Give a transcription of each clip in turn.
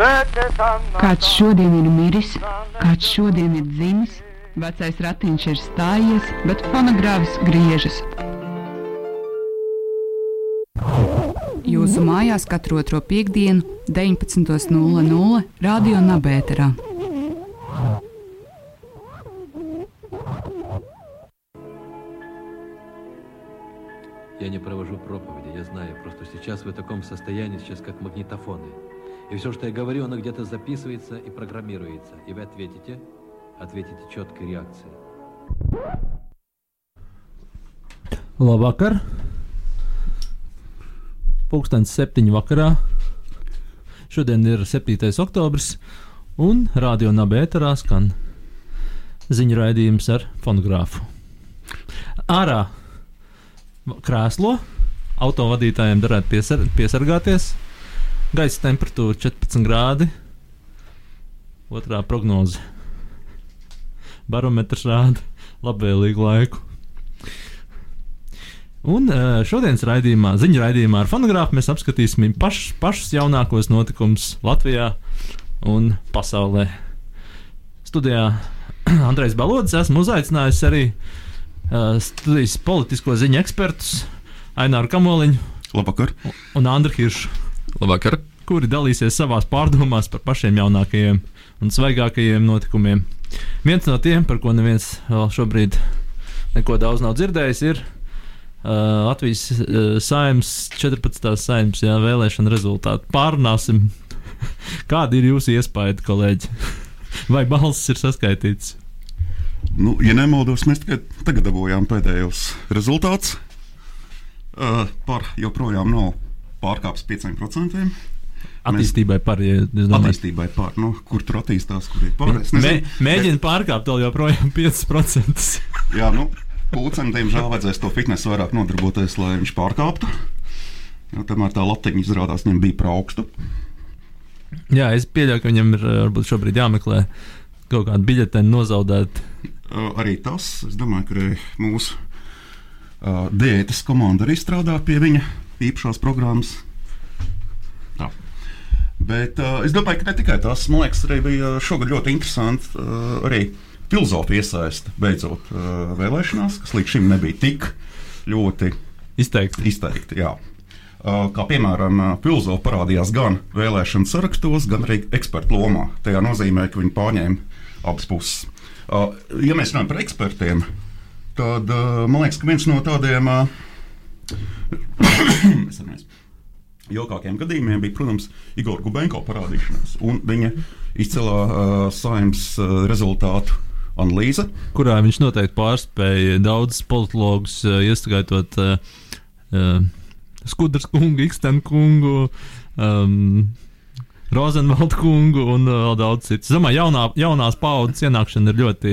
Kāds šodien ir miris, kāds šodien ir dzimis, vecais ratiņš ir stājies, bet fonogrāfs griežas. Jūsu mājās katru otro piekdienu, 19.00 Radio Nabērā. Я не провожу проповеди, я знаю. Просто сейчас вы в таком состоянии, сейчас как магнитофоны. И все, что я говорю, оно где-то записывается и программируется. И вы ответите, ответите четкой реакцией. Labvakar! Pūkstens septiņu vakarā. Šodien ir 7. oktobris, un radio nabērā skan ziņu raidījums ar fonogrāfu. Ārā krēslo autovadītājiem darētu piesar piesargāties. Gaisa temperatūra 14 grādi. Otrā prognoze. Barometrs rāda labvēlīgu laiku. Un eh, šodienas raidījumā, ziņu raidījumā ar fonogrāfu mēs apskatīsim paš, pašus jaunākos notikumus Latvijā un pasaulē. Studijā Andrejs Balodis esmu uzaicinājis arī uh, studijas politisko ziņu ekspertus Aināru Kamoliņu Labvakar! un Andru Hiršu, Labvakar! kuri dalīsies savās pārdomās par pašiem jaunākajiem un svaigākajiem notikumiem. Viens no tiem, par ko neviens vēl šobrīd neko daudz nav dzirdējis, ir uh, Latvijas uh, saimnes 14. saimnes jā, vēlēšana rezultāti. Pārunāsim, kādi ir jūsu iespaidi, kolēģi? Vai balss ir saskaitīts? Nu, ja nemaldos, mēs tikai tagad dabūjām pēdējos rezultātus. Uh, par joprojām nav pārkāpis 5%. Attīstībai par, ja Attīstībai pār, nu, kur tur attīstās, kur ir pārējais. Mē, mēģina pārkāpt vēl joprojām 5%. Jā, nu, pūcēm, diemžēl, vajadzēs to fitnesu vairāk nodarboties, lai viņš pārkāptu. Jo, tomēr tā latiņa izrādās viņam bija par augstu. Jā, es pieļauju, ka viņam ir uh, varbūt šobrīd jāmeklē kaut kāda biļete nozaudēta. Arī tas, es domāju, ka mūsu uh, diētas komanda arī strādā pie viņa īpašās programmas. Tā. Bet uh, es domāju, ka ne tikai tas, man liekas, arī bija šogad ļoti interesanti uh, arī filozofu iesaiste beidzot uh, vēlēšanās, kas līdz šim nebija tik ļoti Izteikti. izteikti. Jā. Uh, Kā piemēram, filozofi parādījās gan vēlēšanu sarakstos, gan arī ekspertu lomā. Tajā nozīmē, ka viņi pārņēma abas puses. Uh, Ja mēs runājam par ekspertiem, tad uh, man liekas, ka viens no tādiem uh, jaukākiem gadījumiem bija, protams, Igor Gubenko parādīšanās un viņa izcilā uh, saimnes uh, rezultātu analīze. kurā viņš noteikti pārspēja daudzus politologus, uh, ieskaitot uh, uh, Skudras kungu, Ikstenu kungu, um, Rozenvaldu kungu un uh, vēl daudz citu. Es domāju, jaunā, jaunās paudzes ienākšana ir ļoti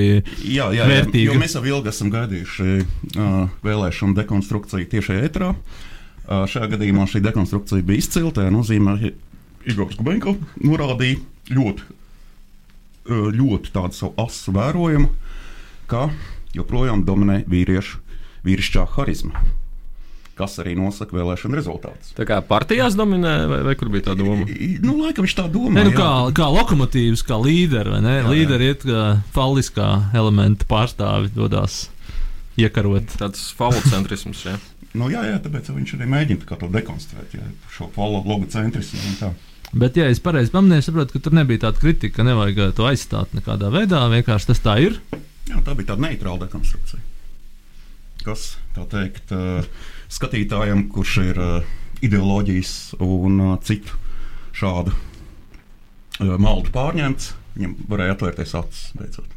Jā, jā, jā Vērtīga. jo mēs jau ilgi esam gaidījuši uh, vēlēšanu dekonstrukciju tieši ētrā. Uh, šajā gadījumā šī dekonstrukcija bija izcila. Tā nozīmē, ka Igors Gubenko norādīja ļoti, uh, ļoti tādu savu asu vērojumu, ka joprojām dominē vīriešu vīrišķā harizma, kas arī nosaka vēlēšanu rezultātus. Tā kā partijās dominē, vai, vai kur bija tā doma? Nu, laikam viņš tā domā. Ne, nu, jā. kā, kā lokomotīvs, kā līderi. vai ne? Jā, jā. Līderi iet kā falliskā elementa pārstāvi, dodas iekarot. Tāds falocentrisms, jā. Nu, jā, jā, tāpēc viņš arī mēģina to dekonstruēt, jā, šo logocentrismu un tā. Bet, ja es pareizi pamanīju, saprotu, ka tur nebija tāda kritika, ka nevajag uh, to aizstāt nekādā veidā. Vienkārši tas tā ir. Jā, tā bija tāda neitrāla dekonstrukcija. Kas, tā teikt, eh, skatītājam, kurš ir eh, ideoloģijas un eh, citu šādu eh, maldu pārņemts, viņam varēja atvērties acis beidzot.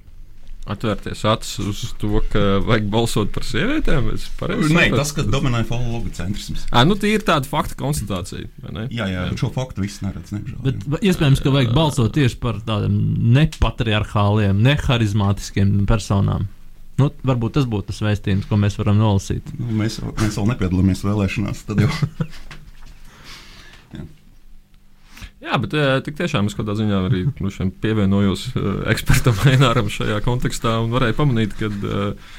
Atvērties acis uz to, ka vajag balsot par sievietēm. Nē, tas, kas dominē falogocentrisms. Ā, nu, tie ir tāda fakta konstatācija. vai ne? Jā, jā, šo faktu viss neredz, nemžēl. Bet va- iespējams, ka vajag balsot tieši par tādiem nepatriarchāliem, neharizmātiskiem personām. Nu, varbūt tas būtu tas vēstījums, ko mēs varam nolasīt. Nu, mēs, mēs vēl nepiedalāmies vēlēšanās, tad jau Jā, bet eh, tik tiešām es kādā ziņā arī nu, šiem pievienojos eh, ekspertam Aināram šajā kontekstā un varēju pamanīt, ka eh,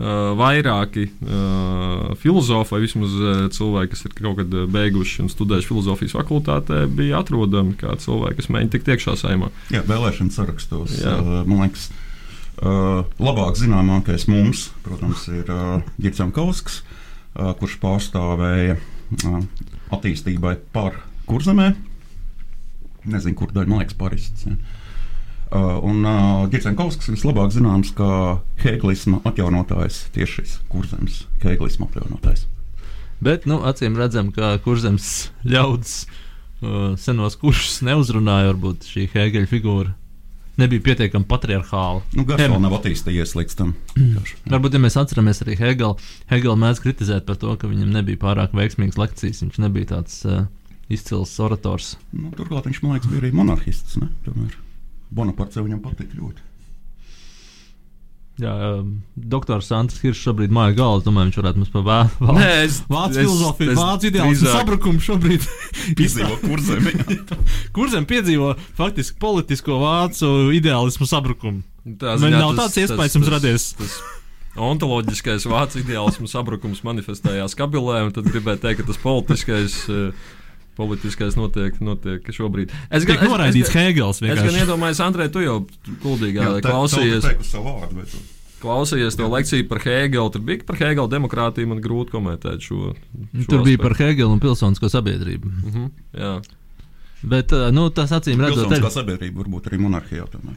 Uh, vairāki uh, filozofi, vai vismaz uh, cilvēki, kas ir kaut kad beiguši un studējuši filozofijas fakultātē, bija atrodami kā cilvēki, kas mēģina tikt iekšā saimā. Jā, vēlēšana sarakstos. Jā. Uh, man liekas, uh, labāk zināmākais mums, protams, ir uh, Girts Kausks, uh, kurš pārstāvēja uh, attīstībai par kurzemē. Nezinu, kur daļa, man liekas, parists. Ja. Uh, un uh, Girsenkovskis vislabāk zināms kā Heglisma atjaunotājs, tieši šis kurzems Heglisma atjaunotājs. Bet, nu, acīm redzam, ka kurzems ļaudis uh, senos kursus neuzrunāja. Varbūt šī Hēgeļa figūra nebija pietiekami patriarchāla. Nu, Garš vēl nav attīstījies līdz tam. Varbūt, ja mēs atceramies arī Hegelu, Hegelu mēdz kritizēt par to, ka viņam nebija pārāk veiksmīgas lekcijas. Viņš nebija tāds uh, izcils orators. Nu, turklāt viņš, man liekas, bija arī monarhists. Bonaparts viņam patīk ļoti. Jā, um, doktors Sants Hiršs šobrīd māja galvas. Domāju, viņš varētu mums par vā- vā- es, vācu filozofiju, vācu ideālu sabrukumu šobrīd. Pizdzīvo kurzemē. Kurzem piedzīvo faktiski politisko vācu ideālismu sabrukumu. Tā Man nav tāds iespējas jums radies. Tas ontoloģiskais vācu ideālismu sabrukums manifestējās Kabilē, un tad gribēju teikt, ka tas politiskais. eh, Politiskais notiek, notiek šobrīd. Es Tiek noraidīts Hegels. Es gan vienkārši. iedomājos, Andrej, tu jau kuldīgā Jā, tā- klausījies, savu vārdu, bet- klausījies to lekciju par Hegelu. Tur bija par Hegelu demokrātiju, man grūti komentēt šo. šo Tur bija aspektu. par Hegelu un pilsonisko sabiedrību. Mhm, jā. Bet uh, nu, tas acīm redzot, Pilsoniskā ir. sabiedrība varbūt arī monarhijā. Tomēr.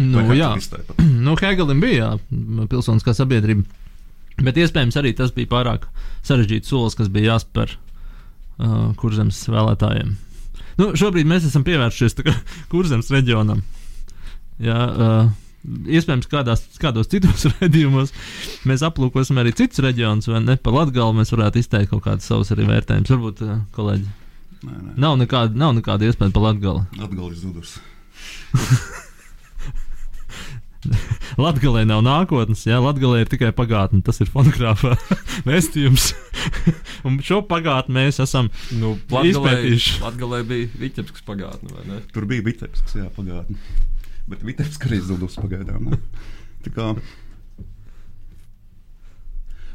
Nu, Vai jā, nu, Hegelim bija jā, pilsoniskā sabiedrība. Bet iespējams arī tas bija pārāk sarežģīts solis, kas bija jāspēr uh, kurzemes vēlētājiem. Nu, šobrīd mēs esam pievērsušies kurzemes reģionam. Jā, uh, iespējams, kādās, kādos citos raidījumos mēs aplūkosim arī citus reģionus, vai ne? Par Latviju mēs varētu izteikt kaut kādus savus arī vērtējumus. Varbūt, uh, kolēģi, Nē, nē. nav nekāda, nav nekāda iespēja par Latviju. Atgādājis zudus. Latvijā nav nākotnes, jā, Latvijā ir tikai pagātne. Tas ir fonogrāfā vēstījums. Un šo pagātni mēs esam Nu, Izpētīšu. Latvijā bija Vitebskas pagātne, vai ne? Tur bija Vitebsks, jā, pagātnē. Bet Vitebsks arī zudus pagaidām. kā.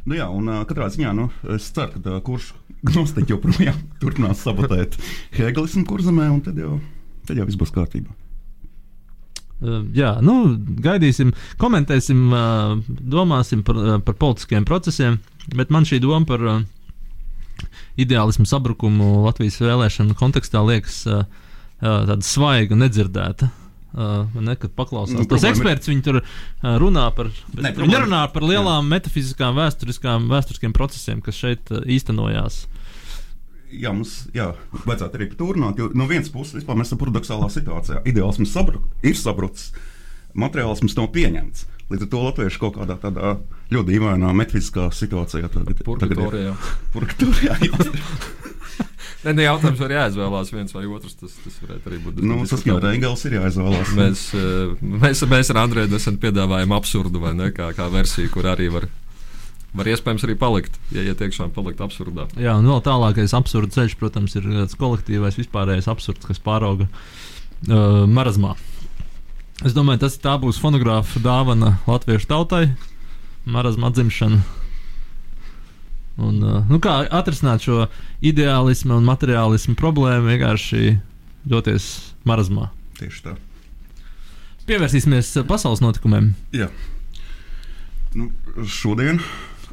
Nu jā, un uh, katrā ziņā nu, es ceru, ka uh, kurš gnostiķi joprojām turpinās sabotēt Hegelismu kurzemē, un tad jau, tad jau viss būs kārtībā. Jā, nu, gaidīsim, komentēsim, domāsim par, par politiskiem procesiem, bet man šī doma par ideālismu sabrukumu Latvijas vēlēšanu kontekstā liekas tāda svaiga, nedzirdēta. Uh, ne, kad paklausās Nu, tos eksperts, viņi tur runā par. Ne, viņi nerunā par lielām metafiziskām, vēsturiskām, vēsturiskiem procesiem, kas šeit īstenojās. Jā, mums jā, vajadzētu arī runāt. Jo no vienas puses, vispār mēs esam paradoxālā situācijā. Ideālisms sabru, ir sabrucis, materiālisms nav pieņemts. Līdz ar to latvieši kaut kādā tādā ļoti dīvainā metafiziskā situācijā tagad Purgatorijā. Purgatorijā. jā. Nē, ne jautājums var jāizvēlās viens vai otrs. Tas, tas varētu arī būt. nu, diezgan saskaņot ar diskutabli. Engels ir jāizvēlās. Mēs, eh, mēs, mēs ar Andrēnu nesen piedāvājam absurdu, vai ne? Kā, kā versiju, kur arī var, var iespējams arī palikt, ja, ja tiešām palikt absurdā. Jā, un vēl tālākais absurds ceļš, protams, ir tāds kolektīvais, vispārējais absurds, kas pārauga uh, marazmā. Es domāju, tas tā būs fonogrāfa dāvana latviešu tautai, marazma atzimšana. Un, uh, nu kā atrisināt šo ideālismu un materiālismu problēmu, vienkārši doties marazmā. Tieši tā. Pievērsīsimies pasaules notikumiem. Jā. Nu, šodien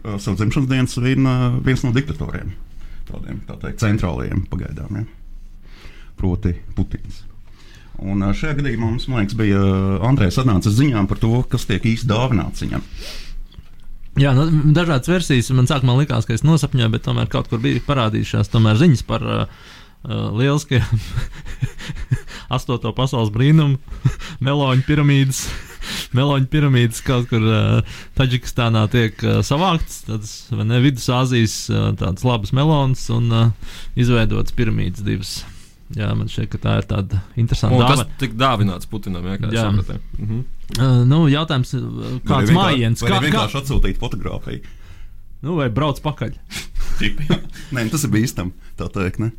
savu dzimšanas dienu svin uh, viens no diktatoriem. Tādiem tā teikt, centrālajiem pagaidām. Ja? Proti, Putins. Un uh, šajā gadījumā mums, liekas, bija uh, Andrejs atnācis ziņām par to, kas tiek īsti dāvināts viņam. Jā, nu, dažādas versijas. Man sākumā likās, ka es nosapņoju, bet tomēr kaut kur bija parādījušās tomēr ziņas par uh, uh, lieliskiem astoto pasaules brīnumu, meloņu piramīdas. Meloņu piramīdas kaut kur uh, Taģikistānā tiek uh, savāktas, tādas vai ne Vidusāzijas uh, tādas labas melonas un uh, izveidotas piramīdas divas. Jā, man šķiet, ka tā ir tāda interesanta Un tas tika dāvināts Putinam. Jā, kā es Jā. sapratu. Mhm. Uh, nu, jautājums, uh, kāds? Vai Kā, arī kā, vienkārši atsūtīt fotografiju. nu, vai brauc pakaļ? Nē, tas ir bīstami. Tā teikt, ne?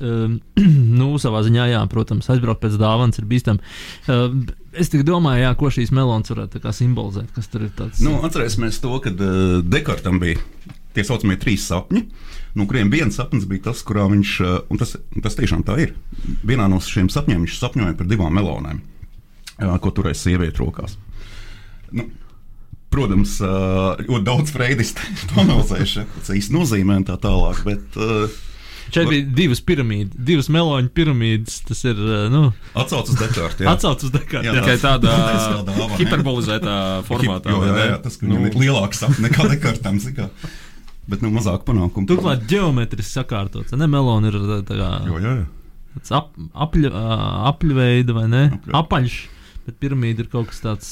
Um, nu, savā ziņā, jā, protams, aizbraukt pēc dāvanas ir bīstami. Uh, es tikai domāju, jā, ko šīs melonas varētu simbolizēt. Kas tur ir tāds? Nu, atcerēsimies to, ka uh, Dekartam bija tie saucamie trīs sapņi, no kuriem viens sapnis bija tas, kurā viņš, uh, un tas, tas tiešām tā ir, vienā no šiem sapņiem viņš sapņoja par divām melonēm, uh, ko turēja sieviete rokās. Nu, protams, ļoti daudz freidisti to analizējuši, tas īsti nozīmē un tā tālāk, bet uh, Šeit bija divas piramīdas, divas meloņu piramīdas. Tas ir. uh, Nu, Atcaucas uz Dekartu. Atcaucas uz jā. Tikai tādā hiperbolizētā formātā. Jo, jā, jā, tas, Nu, ir lielāks nekā Dekartam. Bet nu mazāk panākumu. Turklāt ģeometriski sakārtots. Ne melona ir tā- tā kā Jo, jā, jā. tāds ap, apļa, apļveida vai ne? Apļa. Apaļš, bet piramīda ir kaut kas tāds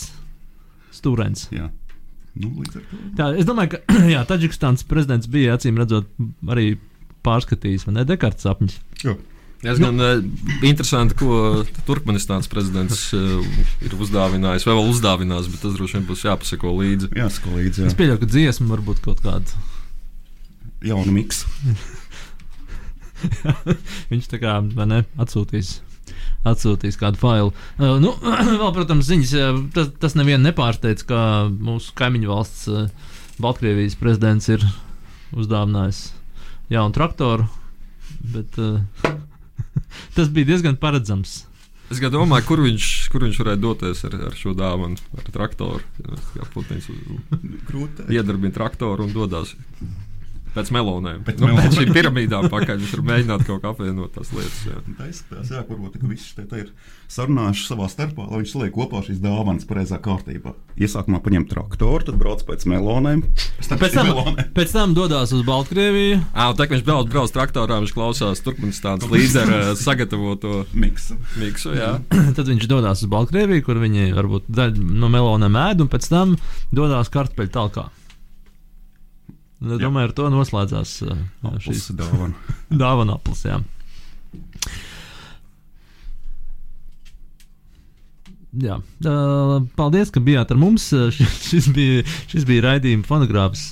stūrains. jā. Nu, līdz ar to. Tā, es domāju, ka jā, Taģikstāns prezidents bija acīm redzot arī pārskatījis, vai ne, Dekarta sapņus. Jo. Diezgan nu, interesanti, ko Turkmenistāns prezidents uh, ir uzdāvinājis, vai vēl uzdāvinās, bet tas droši vien būs jāpasako līdzi. Jā, sko līdzi. Es Jā. pieļauju, ka dziesma varbūt kaut kāda. Jauna miks. Viņš tā kā vai ne, atsūtīs. Atsūtīs kādu failu. Uh, nu, vēl, protams, ziņas, uh, tas, tas nevienu nepārsteidz, ka mūsu kaimiņu valsts, uh, Baltkrievijas prezidents, ir uzdāvinājis jaunu traktoru. Bet, uh, tas bija diezgan paredzams. Es domāju, kur viņš, kur viņš varētu doties ar, ar šo dāvanu, ar traktoru. Jā, Putins Grūti. iedarbina traktoru un dodas pēc melonēm. Pēc nu, melonēm. pēc šīm piramīdām pakaļ. Var mēģināt kaut kā apvienot tās lietas. Jā. Tā izskatās, jā, varbūt ka visi te, ir sarunājuši savā starpā, lai viņš saliek kopā šīs dāvanas pareizā kārtībā. Iesākumā paņem traktoru, tad brauc pēc melonēm. Pēc tam, Pēc tam, melonēm. pēc tam dodas uz Baltkrieviju. Un tā kā viņš brauc, brauc traktorā, viņš klausās Turkmenistānas līdera sagatavoto Miksu. miksu. Tad viņš dodas uz Baltkrieviju, kur viņi varbūt daļu no meloniem ēd, un pēc tam dodas kartupeļu talkā. Un Jā. domāju, ar to noslēdzās uh, šīs Šis dāvana. dāvana aplis. Jā. Jā, uh, paldies, ka bijāt ar mums. Uh, šis, bija, šis bija raidījuma fonogrāfs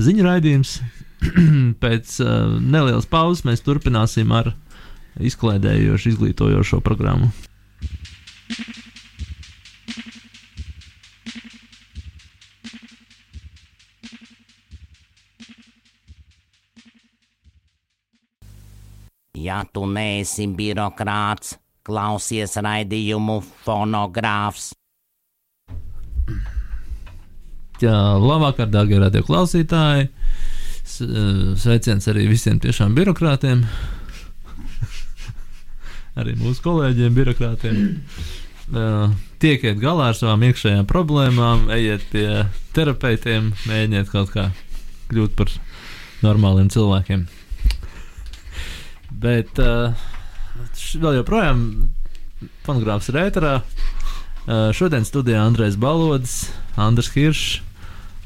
ziņu raidījums. Pēc nelielas pauzes mēs turpināsim ar izklaidējošu, izglītojošo programmu. Ja tu neesi birokrāts, klausies raidījumu fonogrāfs. Jā, labvakar, darbie radio klausītāji. Eh, Sveiciens arī visiem tiešām birokrātiem. arī mūsu kolēģiem, birokrātiem. Uh, Tiekiet galā ar savām iekšējām problēmām, ejiet pie terapeitiem, mēģiniet kaut kā kļūt par normāliem cilvēkiem. Bet uh, vēl joprojām fonogrāfs ir ēterā. Uh, šodien studijā Andrēs Balodis, Andris Hiršs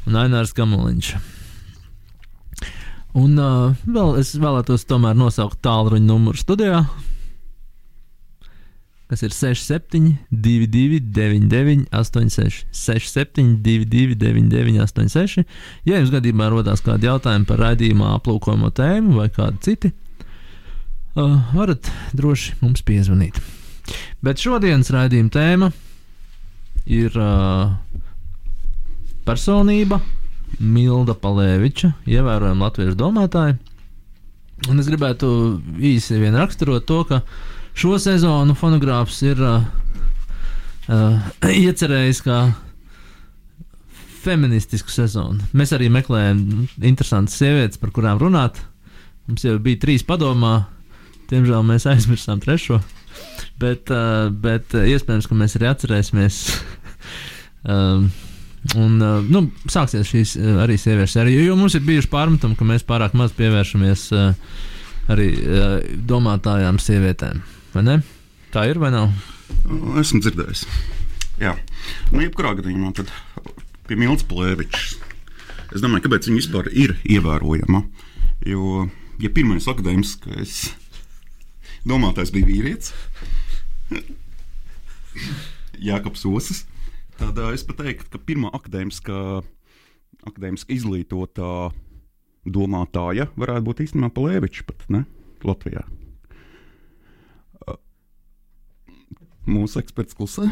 un Ainārs Kamoliņš. Un uh, vēl es vēlētos tomēr nosaukt tālruņa numuru studijā, kas ir 67, 22, 99, 86, 67, 22, 99, 86. Ja jums gadījumā rodas kādi jautājumi par raidījumā aplūkojamo tēmu vai kādu citu, uh, varat droši mums piezvanīt. Bet šodienas raidījuma tēma ir uh, personība Milda Palēviča, ievērojama latviešu domātāja. Un es gribētu īsi vien raksturot to, ka šo sezonu fonogrāfs ir uh, uh, iecerējis kā feministisku sezonu. Mēs arī meklējam interesantas sievietes, par kurām runāt. Mums jau bija trīs padomā, diemžēl mēs aizmirsām trešo. Bet, uh, bet uh, iespējams, ka mēs arī atcerēsimies. um, Un, uh, nu, sāksies šīs arī sieviešu sērija, jo mums ir bijuši pārmetumi, ka mēs pārāk maz pievēršamies arī domātājām sievietēm. Tā ir vai nav? Esmu dzirdējis. Jā, nu, jebkurā gadījumā tad pie Milts Plēvičs. Es domāju, kāpēc viņa vispār ir ievērojama. Jo, ja pirmais akadēmiskais Domātais bija vīrietis. Jākaps Osas. Tad eh, es pat teiktu, ka pirmā akadēmiskā, akadēmiskā izglītotā domātāja varētu būt īstenībā Palēviča pat ne? Latvijā. Eh, mūsu eksperts klusē.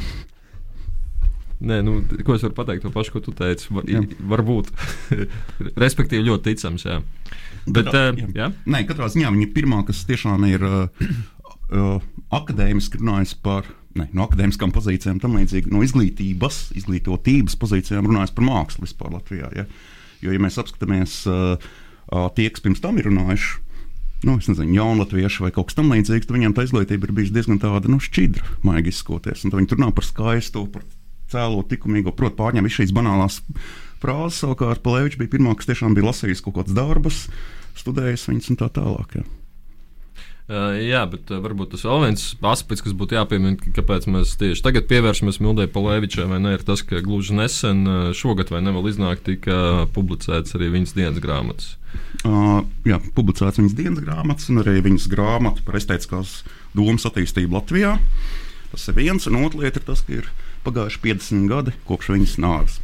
Nē, nu, ko es varu pateikt? To pašu, ko tu teici. Var, jā. varbūt. Respektīvi, ļoti ticams. Jā. Bet, Katrā- uh, jā. Nē, katrā ziņā viņa ir pirmā, kas tiešām ir uh, uh, akadēmiski runājis par ne, no akadēmiskām pozīcijām, tam līdzīgi no izglītības, izglītotības pozīcijām runājis par mākslu vispār Latvijā. Ja? Jo, ja mēs apskatāmies uh, uh, tie, kas pirms tam ir runājuši, nu, es nezinu, jaunatvieši vai kaut kas tamlīdzīgs, tad viņiem tā izglītība ir bijusi diezgan tāda nu, šķidra, maigi izskoties. Un tad viņi runā par skaistu, par cēlo, likumīgo, protams, pārņem visas šīs banālās frāzes. Savukārt, Palēvičs bija pirmā, kas tiešām bija lasījis kaut kādas darbus, studējis viņas un tā tālāk. Ja. Uh, jā, bet uh, varbūt tas vēl viens aspekts, kas būtu jāpiemina, kāpēc mēs tieši tagad pievēršamies Mildai Palēvičai, vai ne, ir tas, ka gluži nesen, uh, šogad vai ne vēl iznāk, tika publicēts arī viņas dienas grāmatas. Uh, jā, publicēts viņas dienas grāmatas un arī viņas grāmata par estētiskās domas attīstību Latvijā. Tas ir viens, un otra lieta ir tas, ka ir pagājuši 50 gadi kopš viņas nāves.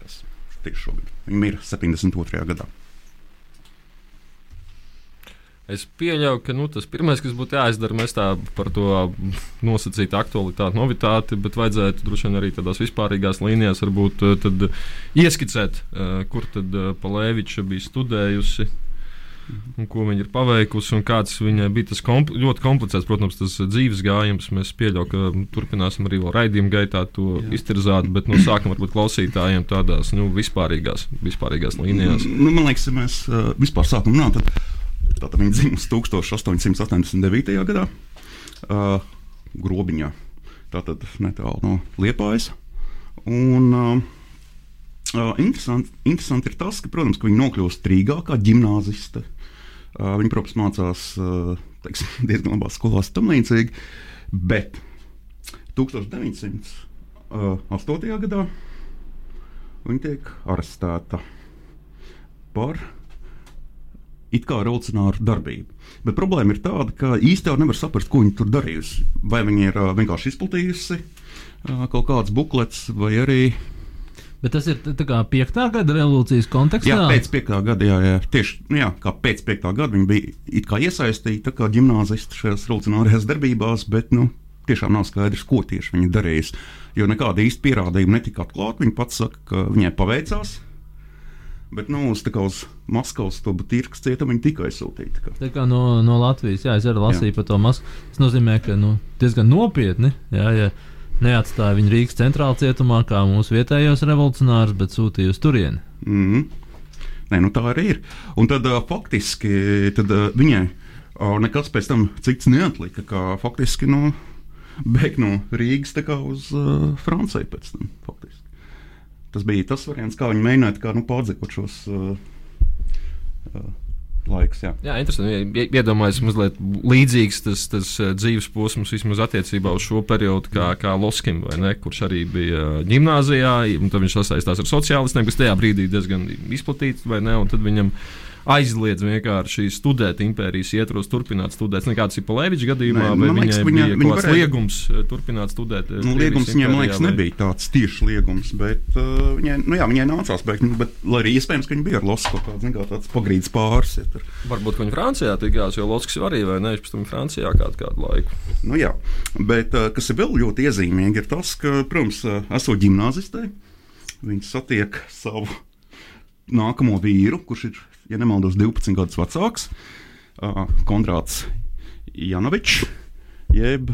Tas tieši šogad. Viņa mirra 72. gadā. Es pieļauju, ka nu, tas pirmais, kas būtu jāizdara, mēs tā par to nosacītu aktualitāti, novitāti, bet vajadzētu droši vien arī tādās vispārīgās līnijās varbūt eh, ieskicēt, eh, kur tad eh, Palēviča bija studējusi. Un ko viņa ir paveikusi, un kāds viņai bija tas kompl ļoti komplicēts, protams, tas dzīves gājums. Mēs pieļaujam, ka turpināsim arī vēl raidījuma gaitā to Jā. iztirzāt, bet no sākuma varbūt klausītājiem tādās nu, vispārīgās, vispārīgās līnijās. Nu, man liekas, ja mēs uh, vispār sākam runāt, tad tātad viņa dzimusi 1889. gadā uh, Grobiņā. Tātad netālu no Liepājas. Un, uh, uh, interesanti, interesanti ir tas, ka, protams, ka viņa nokļūst Rīgā kā gimnāziste. Uh, viņa, protams, mācās uh, teiksim, diezgan labās skolās, tam līdzīgi. Bet 1908. gadā viņa tiek arestēta par it kā revolucionāru darbību. Bet problēma ir tāda, ka īstenībā nevar saprast, ko viņa tur darījusi. Vai viņa ir ā, vienkārši izplatījusi ā, kaut kādas bukletes, vai arī Bet tas ir kā piektā gada revolūcijas kontekstā. jā, pēc 5. gada, jā, jā, tieši nu, jā, kā pēc 5. gada viņa bija it kā gimnāziste šajās revolucionārajās darbībās, bet nu, tiešām nav skaidrs, ko tieši viņa darījusi. Jo nekāda īsta pierādījuma netika atklāta. Viņa pats saka, ka viņai paveicās. Bet nu, uz, uz Maskavas to būtīrkas cietumu viņa tika aizsūtīta. kā. Tā kā no, no Latvijas, jā, es arī lasīju par to masku. Tas nozīmē, ka nu, diezgan nopietni, jā, ja neatstāja viņu Rīgas centrālā cietumā kā mūsu vietējos revolucionārus, bet sūtīja uz turieni. Mm. Nē, nu tā arī ir. Un tad uh, faktiski tad, uh, viņai uh, nekas pēc tam cits neatlika. Kā faktiski nu, bēgt no Rīgas uz uh, Franciju pēc tam. Faktiski. Tas bija tas variants, kā viņi mēģināja kā, nu, pārdzīvot šos uh, uh, laikus. Jā. Jā, interesanti. Ie- Iedomājieties, mazliet līdzīgs tas, tas eh, dzīves posms vismaz attiecībā uz šo periodu, kā, kā Loskim, ne, kurš arī bija gimnājā, un tad viņš sasaistās ar sociālistiem, kas tajā brīdī diezgan izplatīts, vai ne, un tad viņam aizliedz vienkārši studēt impērijas ietvaros, turpināt studēt. Nekāds ir Palēvičs gadījumā, Nē, vai man liekas, viņai viņa- bija viņa varēja- liegums eh, turpināt studēt. eh, Nu, liegums viņai, impērijā, liekas, vai- nebija tāds tieši liegums, bet uh, viņai, nu, jā, viņai nācās beigt. nu, Bet, lai arī iespējams, ka viņa bija ar Losu kaut kāds, kā, tāds pagrīdes pāris. Ja, tur. Varbūt viņa Francijā tikās, jo Loskis arī, vai ne, viņš pēc tam Francijā kādu, kādu laiku. Nu, jā, bet uh, kas ir vēl ļoti iezīmīgi, ir tas, ka, protams, uh, esot gimnāzistē, viņš satiek savu nākamo vīru, kurš ir, ja nemaldos, 12 gadus vecāks, uh, Konrāds Janovičs, jeb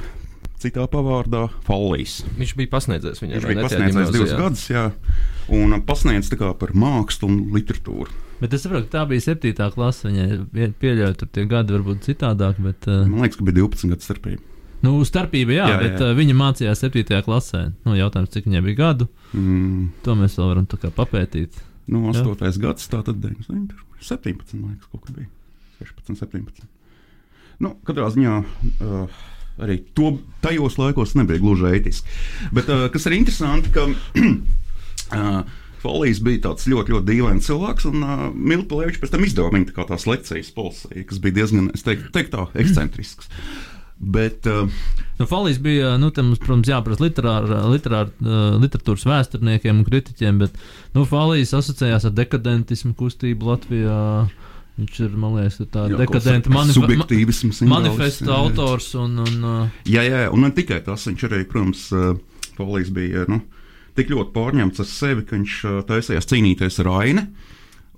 citā pavārdā Fallijs. Viņš bija pasniedzējis viņai. Viņš bija pasniedzējis divus gimnāzijā? gadus, jā, un pasniedz tā kā par mākslu un literatūru. Bet es saprotu, ka tā bija septītā klase. Viņai pieļauju, tur tie gadi varbūt citādāk, bet uh, Man liekas, ka bija 12 gadu starpība. nu, starpība, jā, Jā, jā, jā, bet jā. uh, viņa mācījās septītajā klasē. Nu, jautājums, cik viņai bija gadu, Mm, to mēs vēl varam papētīt. nu, Jā. 8. gads, tā tad 9, 17, man liekas, kaut kas bija. 16, 17. Nu, katrā ziņā uh, arī to tajos laikos nebija gluži ētiski. Bet uh, kas ir interesanti, ka uh, Folijas bija tāds ļoti, ļoti dīvains cilvēks, un uh, Milta Palēvičs pēc tam izdeva viņa tā kā tās lekcijas polisē, kas bija diezgan, es teiktu, teiktu tā, ekscentrisks. Bet uh, Nu, Falīs bija, nu, mums, protams, jāprasa literāra, literāra, uh, literatūras vēsturniekiem un kritiķiem, bet nu, Falīs asociējās ar dekadentismu kustību Latvijā. Viņš ir, man liekas, tā Jā, dekadenta kaut manif subjektīvisms, ma simbols, manifesta jā, autors. Un, un, uh, Jā, jā, un ne tikai tas, viņš arī, protams, Polijas bija nu, tik ļoti pārņemts ar sevi, ka viņš taisījās cīnīties ar aini,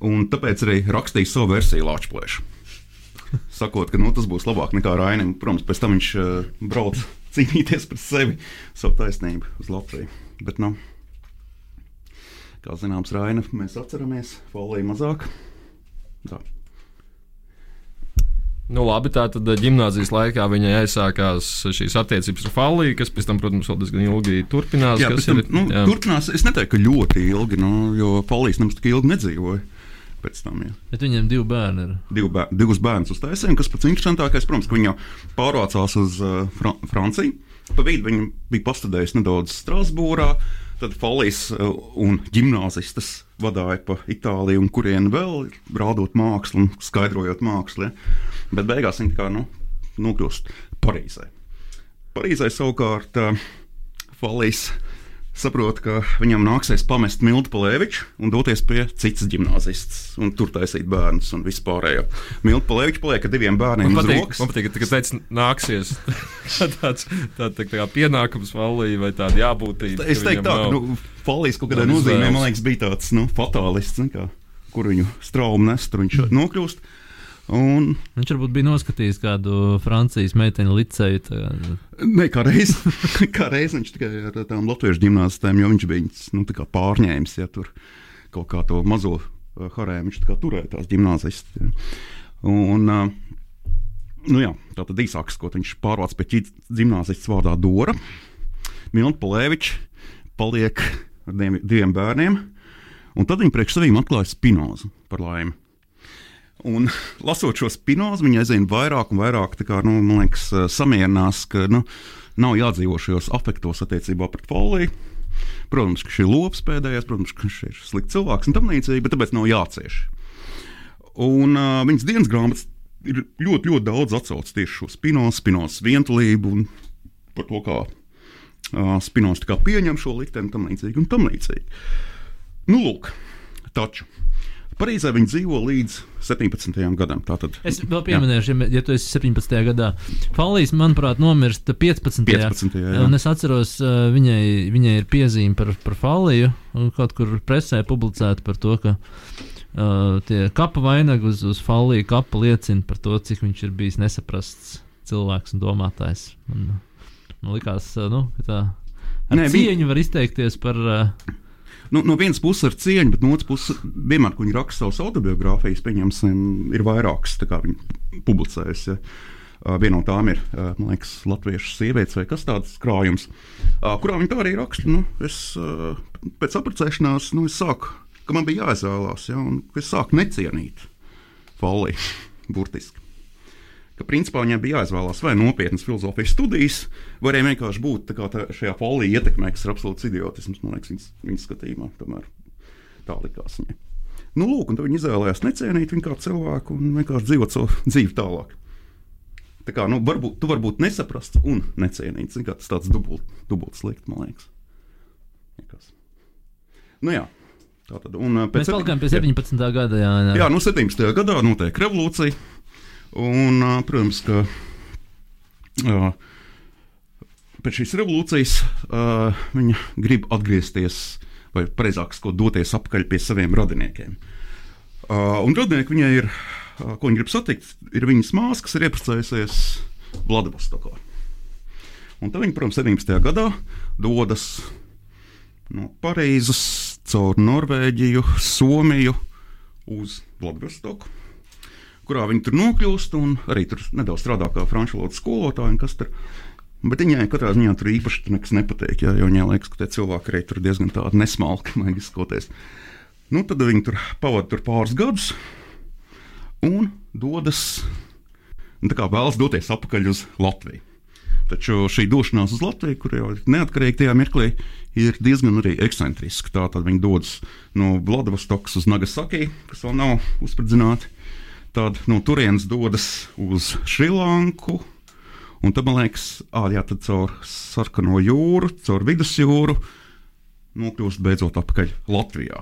un tāpēc arī rakstīja savu versiju Latvijas. Sakot, ka nu, tas būs labāk nekā Rainim. Protams, pēc tam viņš uh, brauc cīnīties par sevi, savu taisnību uz Latviju. Bet, nu, kā zināms, Raina mēs atceramies, Polija mazāk. Tā. Nu, labi, tā tad gimnāzijas laikā viņai aizsākās šīs attiecības ar Faliju, kas pēc tam, protams, vēl diezgan ilgi turpinās. Jā, bet, ir, nu, jā. turpinās. Es neteiktu, ka ļoti ilgi, nu, jo Polijas nemaz tik ilgi nedzīvoja. Pēc tam, jā. bet viņiem divi bērni ir. Divu bēr, divus bērnus uztaisīja, kas pats interesantākais, protams, ka viņa pārvācās uz uh, Fran Franciju. Pa vidu viņa bija pastudējusi nedaudz Strasbūrā, tad Falijas uh, un gimnāzistas vadīja pa Itāliju, un kurien vēl rādot mākslu un skaidrojot mākslu. Ja? Bet beigās viņa tā kā nu, nokļūst Parīzē. Parīzē savukārt uh, Falijas saprot, ka viņam nāksies pamest Miltu Palēviču un doties pie citas gimnāzistas un tur taisīt bērnus un vispārējo. Miltu Palēviča paliek ar diviem bērniem Man patīk, rokas. man patīk, ka tas nāksies tāds tā, tā, tā kā pienākums valī vai tāda jābūtība. Es teiktu, tā, ka nu, Falijas kaut kādā nozīmē, man liekas, bija tāds nu, fatālists, zini kā, kur viņu straumu nest, tur viņš nokļūst. Un, Viņš varbūt bija noskatījis kādu Francijas meiteņu liceju. tā- ne, kā reiz, kā reiz viņš tikai ar tām latviešu gimnāzistēm, jo viņš bija viņas, nu, pārņēmis, ja tur kaut kā to mazo uh, harēmu viņš tā turēja tās gimnāzistas. Ja. Un, uh, nu jā, tā tad īsāks, ko viņš pārvāc pie ķītas gimnāzistas vārdā Dora. Milta Palēviča paliek ar diviem, bērniem, un tad viņa priekš sevīm atklāja spinozu par laimi. Un, lasot šo spinozu, viņa aizvien vairāk un vairāk kā, nu, liekas, eh, samierinās, ka nu, nav jādzīvo šajos afektos attiecībā pret foliju. Protams, ka šī lops pēdējais, protams, ka viņš ir slikts cilvēks un tam līdzīgi, bet tāpēc nav jācieš. Un uh, viņas dienas grāmatas ir ļoti, ļoti daudz atsaucis tieši šo spinozu, spinozu vientulību un par to, kā uh, spinozu pieņem šo likteni un tam līdzīgi. Un tam līdzīgi. Nu, lūk, taču. Parīzē viņi dzīvo līdz 17. gadam. Tātad, Es vēl pieminēšu, ja, ja tu esi 17. gadā. Falijas, manuprāt, nomirst 15. 15. jā. Un es atceros, viņai, viņai ir piezīme par, par Faliju, kaut kur presē publicēta par to, ka uh, tie kapa vainagi uz, uz Faliju kapa liecina par to, cik viņš ir bijis nesaprasts cilvēks un domātājs. Man, man likās, nu, ka tā. Ar Nē, cieņu var izteikties par. Uh, Nu, no vienas puses ar cieņu, bet no otras puses, vienmēr, kad viņi raksta savas autobiogrāfijas, pieņemsim, ir vairākas kā viņi publicējusi. Ja. Viena no tām ir, man liekas, latviešu sievietes vai kas tāds krājums, kurā viņi tā arī raksta. Nu, es pēc apprecēšanās nu, es sāku, ka man bija jāizvēlās, ja, un es sāku necienīt Falli, burtiski. Ka principā viņam bija jāizvēlās vai nopietnas filozofijas studijas, vai arī vienkārši būt tā tā, šajā folija ietekmē, kas ir absolūts idiotisms, man liekas, viņas, viņas skatījumā. Tomēr tā likās viņai. Nu, lūk, un viņi izvēlējās necienīt viņu kā cilvēku un vienkārši dzīvot savu dzīvi tālāk. Tā kā, nu, varbūt, tu vari būt nesaprasts un necienīts. Kā Tas tāds dubult, dubult slikti, man liekas. Liekas. Nu, jā. Tā tad, un, mēs pēc palikām pie jā. 17. gada. Jā, jā. Jā, nu 17. gadā notiek revolūcija. Un, protams, ka pēc šīs revolūcijas viņa grib atgriezties, vai precīzāk sakot, doties atpakaļ pie saviem radiniekiem. Un radinieki viņai ir, ko viņa grib satikt, ir viņas māsa, kas ir iepriecējusies Vladivostokā. Un tad viņa, protams, 17. gadā dodas no Parīzes caur Norvēģiju, Somiju uz Vladivostoku kurā viņi tur nokļūst, un arī tur nedaudz strādā kā franču valodas skolotāja. un Bet viņai katrā ziņā tur īpaši nekas nepatīk, jo viņai liekas, ka tie cilvēki arī tur diezgan tādi nesmalki, man izskoties. Nu, tad viņi tur pavadīja tur pāris gadus un dodas, nu, tā kā vēlas doties atpakaļ uz Latviju. Taču šī došanās uz Latviju, kur jau neatkarīgi tajā mirklī, ir diezgan arī ekscentriska. Tātad viņi dodas no Vladivostokas uz Nagasaki, kas vēl nav uzspridzināti. Tad no turienes dodas uz Šrilanku. Un tad man liekas, ah, jā, tad caur sarkano jūru, caur vidusjūru nokļūst beidzot atpakaļ Latvijā.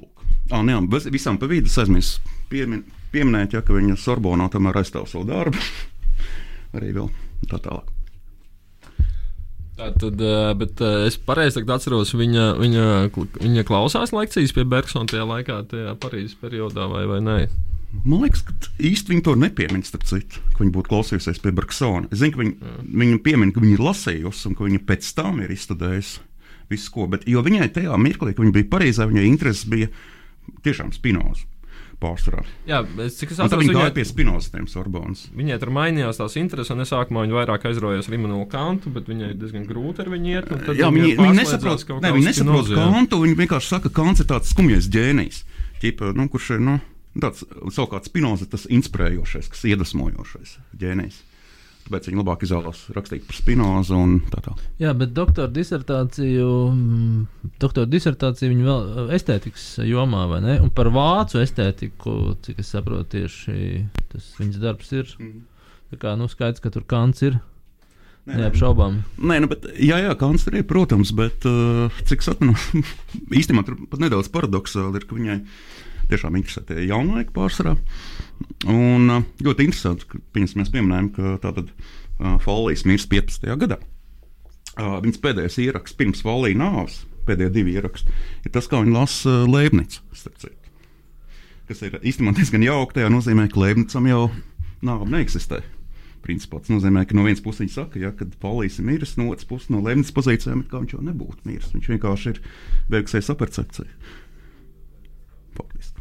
Lūk. Ah, nē, bez visām pa vidu aizmirsu piemin, pieminēt, ja, ka viņa Sorbonā tomēr aizstāv savu darbu. Arī vēl tā tālāk. Tad, eh, bet eh, es pareizi atceros, viņa, viņa, viņa klausās lekcijas pie Bergsona tajā laikā, tajā Parīzes periodā, vai, vai nē? Man liekas, ka īsti viņi to nepiemina, starp citu, ka viņi būtu klausījusies pie Bergsona. Es zinu, ka viņi, viņa piemin, ka viņa ir lasījusi un ka viņa pēc tam ir izstudējusi visu ko. Bet, jo viņai tajā mirklī, kad viņa bija Parīzē, viņai intereses bija tiešām spinoza pārsvarā. Jā, es, cik es atceros, Viņa gāja pie Spinozas, tiem Sorbonas. viņai tur mainījās tās intereses, un es sākumā viņa vairāk aizraujos ar Imants Kantu, bet viņai diezgan grūti ar viņu iet. Jā, viņi, viņi nesaprot, ne, viņi nesaprot kantu. Viņi vienkārši saka, ka kants ir tāds skumjais ģēnijs. Ķipa, nu, kurš ir nu, tāds savukārt Spinoza, tas inspirējošais, kas iedvesmojošais ģēnijs. Tāpēc viņi labāk izvēlās rakstīt par Spinozu un tā tālāk. Jā, bet doktora disertāciju, mm, doktora disertāciju viņa vēl eh, estētikas jomā, vai ne? Un par vācu estētiku, cik es saprotu, tieši tas viņas darbs ir. Tā kā, nu, skaidrs, ka tur kants ir. Neapšaubām. Nē, nu, bet, jā, jā, ir, protams, bet uh, cik es atceros, īstenībā tur pat nedaudz paradoxāli ir, ka viņai tiešām interesē tie jaunlaiki pārsvarā. Un uh, ļoti interesanti, ka mēs pieminējam, ka tātad uh, Folijas mirst 15. gadā. Uh, viņas pēdējais ieraksts pirms Folijas nāves, pēdējie divi ieraksti, ir tas, kā viņa lasa Leibnicu. Kas ir īstenībā diezgan jauki. Tajā nozīmē, ka Leibnicam jau nāve neeksistē. Principā tas nozīmē, ka no vienas puses viņa saka, ja, ka Polijas ir miris, no otras puses, no Leibnices pozīcijām, kā viņš jau nebūtu miris. Viņš vienkārši ir beigusies apercepcija. Faktiski.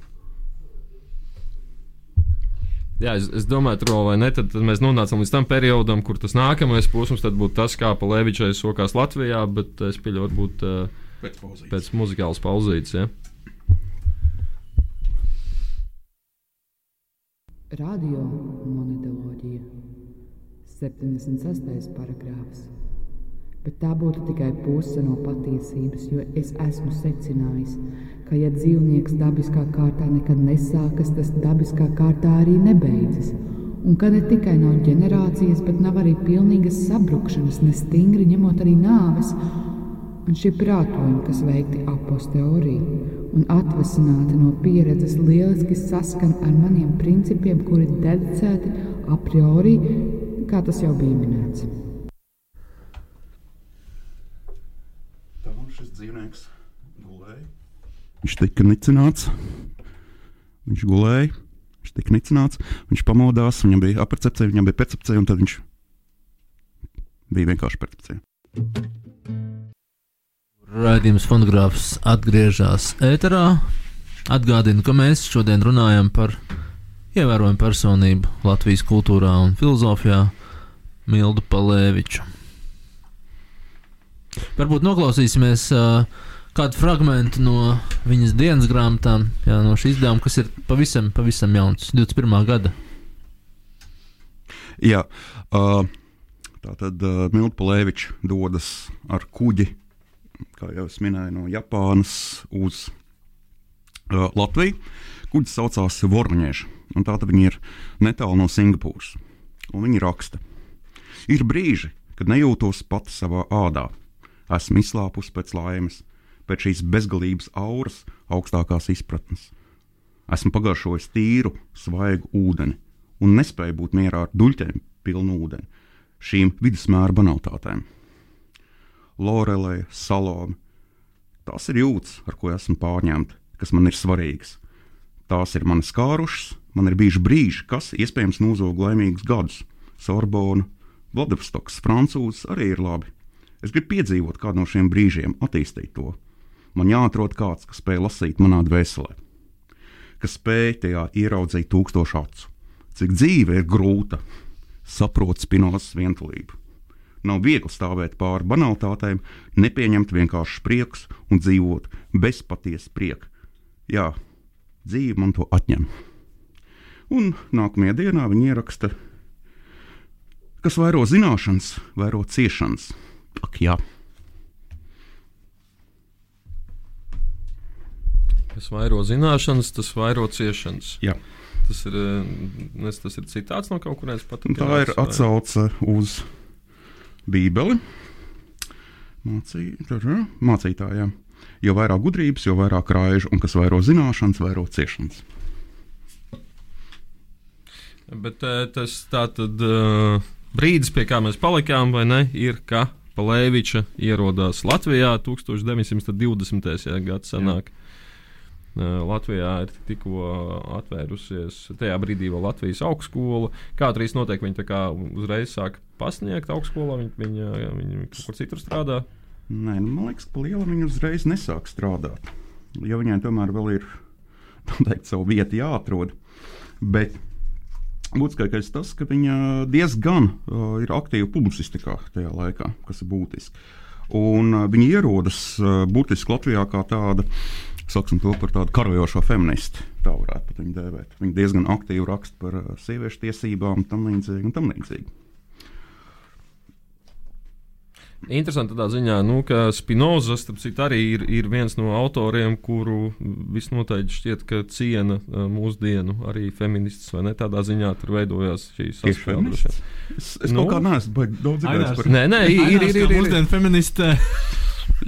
Jā, es, es domāju, tur vēl vai ne, tad, tad mēs nonācām līdz tam periodam, kur tas nākamais posms būtu tas, kā Palevičai sokās Latvijā, bet es pieļauju, varbūt uh, Pēc pozīcijas. pēc muzikālas pauzītes. Ja? Radio monetoloģija. 76. paragrāfs. Bet tā būtu tikai puse no patiesības, jo es esmu secinājis, ka, ja dzīvnieks dabiskā kārtā nekad nesākas, tas dabiskā kārtā arī nebeidzas. Un ka ne tikai nav ģenerācijas, bet nav arī pilnīgas sabrukšanas, ne stingri ņemot arī nāves. Un šie prātojumi, kas veikti aposteorī un atvasināti no pieredzes, lieliski saskan ar maniem principiem, kuri dedicēti a priori, kā tas jau bija minēts. Tā šis dzīvnieks gulēja. Viņš tika nicināts. Viņš gulēja, viņš tika nicināts, viņš pamodās, viņam bija apercepcija, viņam bija percepcija, un tad viņš bija vienkārši percepcija. Raidījums fonogrāfs atgriežas ēterā. Atgādinu, ka mēs šodien runājam par ievērojumu personību Latvijas kultūrā un filozofijā Mildu Palēviču. Varbūt noklausīsimies uh, kādu fragment no viņas dienas grāmatām, jā, no šī izdevuma, kas ir pavisam, pavisam jauns, 21. gada. Jā, uh, tā tad uh, Milta Palēvičs dodas ar kuģi, kā jau es minēju, no Japānas uz uh, Latviju. Kuģis saucās Vorņēša, un tā tad viņi ir netālu no Singapūras. Un viņi raksta, ir brīži, kad nejūtos pati savā ādā. Esmu izslāpusi pēc laimes, pēc šīs bezgalības auras, augstākās izpratnes. Esmu pagaršojis tīru, svaigu ūdeni un nespēju būt mierā ar duļķiem pilnu ūdeni, šīm vidusmēra banalitātēm. Lorelē, salome. Tās ir jūtas, ar ko esmu pārņemta, kas man ir svarīgas. Tās ir manas kārušas, man ir bijuši brīži, kas iespējams nozog laimīgus gadus. Sorbona, Vladivostoks, Francūzs arī ir labi. Es gribu piedzīvot kādu no šiem brīžiem, attīstīt to. Man jāatrod kāds, kas spēj lasīt manā dvēselē, kas spēj tajā ieraudzīt tūkstošu acu. Cik dzīve ir grūta, saprot spinozas vientulību. Nav viegli stāvēt pāri banalitātēm, nepieņemt vienkārši prieks un dzīvot bez patiesa prieka. Jā, dzīve man to atņem. Un nākamajā dienā viņi ieraksta, kas vairo zināšanas, vairo ciešanas. Ak, jā, Kas vairo zināšanas, tas vairo ciešanas. jā. Tas ir, eh, nes, tas ir citāts no kaut kurienes pat. Tā ir atsauce uz Bībeli. Mācī, ja, mācītājiem. Jo vairāk gudrības, jo vairāk raižu, un kas vairo zināšanas, vairo ciešanas. Bet eh, tas tā tad uh, brīdis, pie kā mēs palikām, vai ne, ir, ka Palēviča ierodās Latvijā 1920. Jā, gads sanāk. Uh, Latvijā ir tikko atvērusies tajā brīdī vēl Latvijas augstskola. Kā tur īstenībā notiek? Viņi uzreiz sāk pasniegt augstskolā, viņi, viņi, viņi kaut kur citur strādā. Nē, nu, man liekas, ka liela viņa uzreiz nesāk strādāt. Jo viņai tomēr vēl ir teikt, savu vietu jāatrod. Bet būtiskākais tas, ka viņa diezgan uh, ir aktīva publicistikā tajā laikā, kas ir būtiski. Un uh, viņa ierodas uh, būtiski Latvijā kā tāda. Sauksim to par tādu karojošo feministu. Tā varētu pat viņu dēvēt. Viņa diezgan aktīvi raksta par uh, sieviešu tiesībām, tam līdzīgi un tam līdzīgi. Interesanti tādā ziņā, nu, ka Spinoza citu, arī ir, ir viens no autoriem, kuru visnotaļ šķiet, ka ciena uh, mūsdienu arī feminists. Vai ne tādā ziņā tur veidojās šī saskaņošana? Es, es nu, kaut kā neesmu baigi daudz dzirdējis par to. Nē, nē, ir, ir, ir, ir, mūsdienu feministē.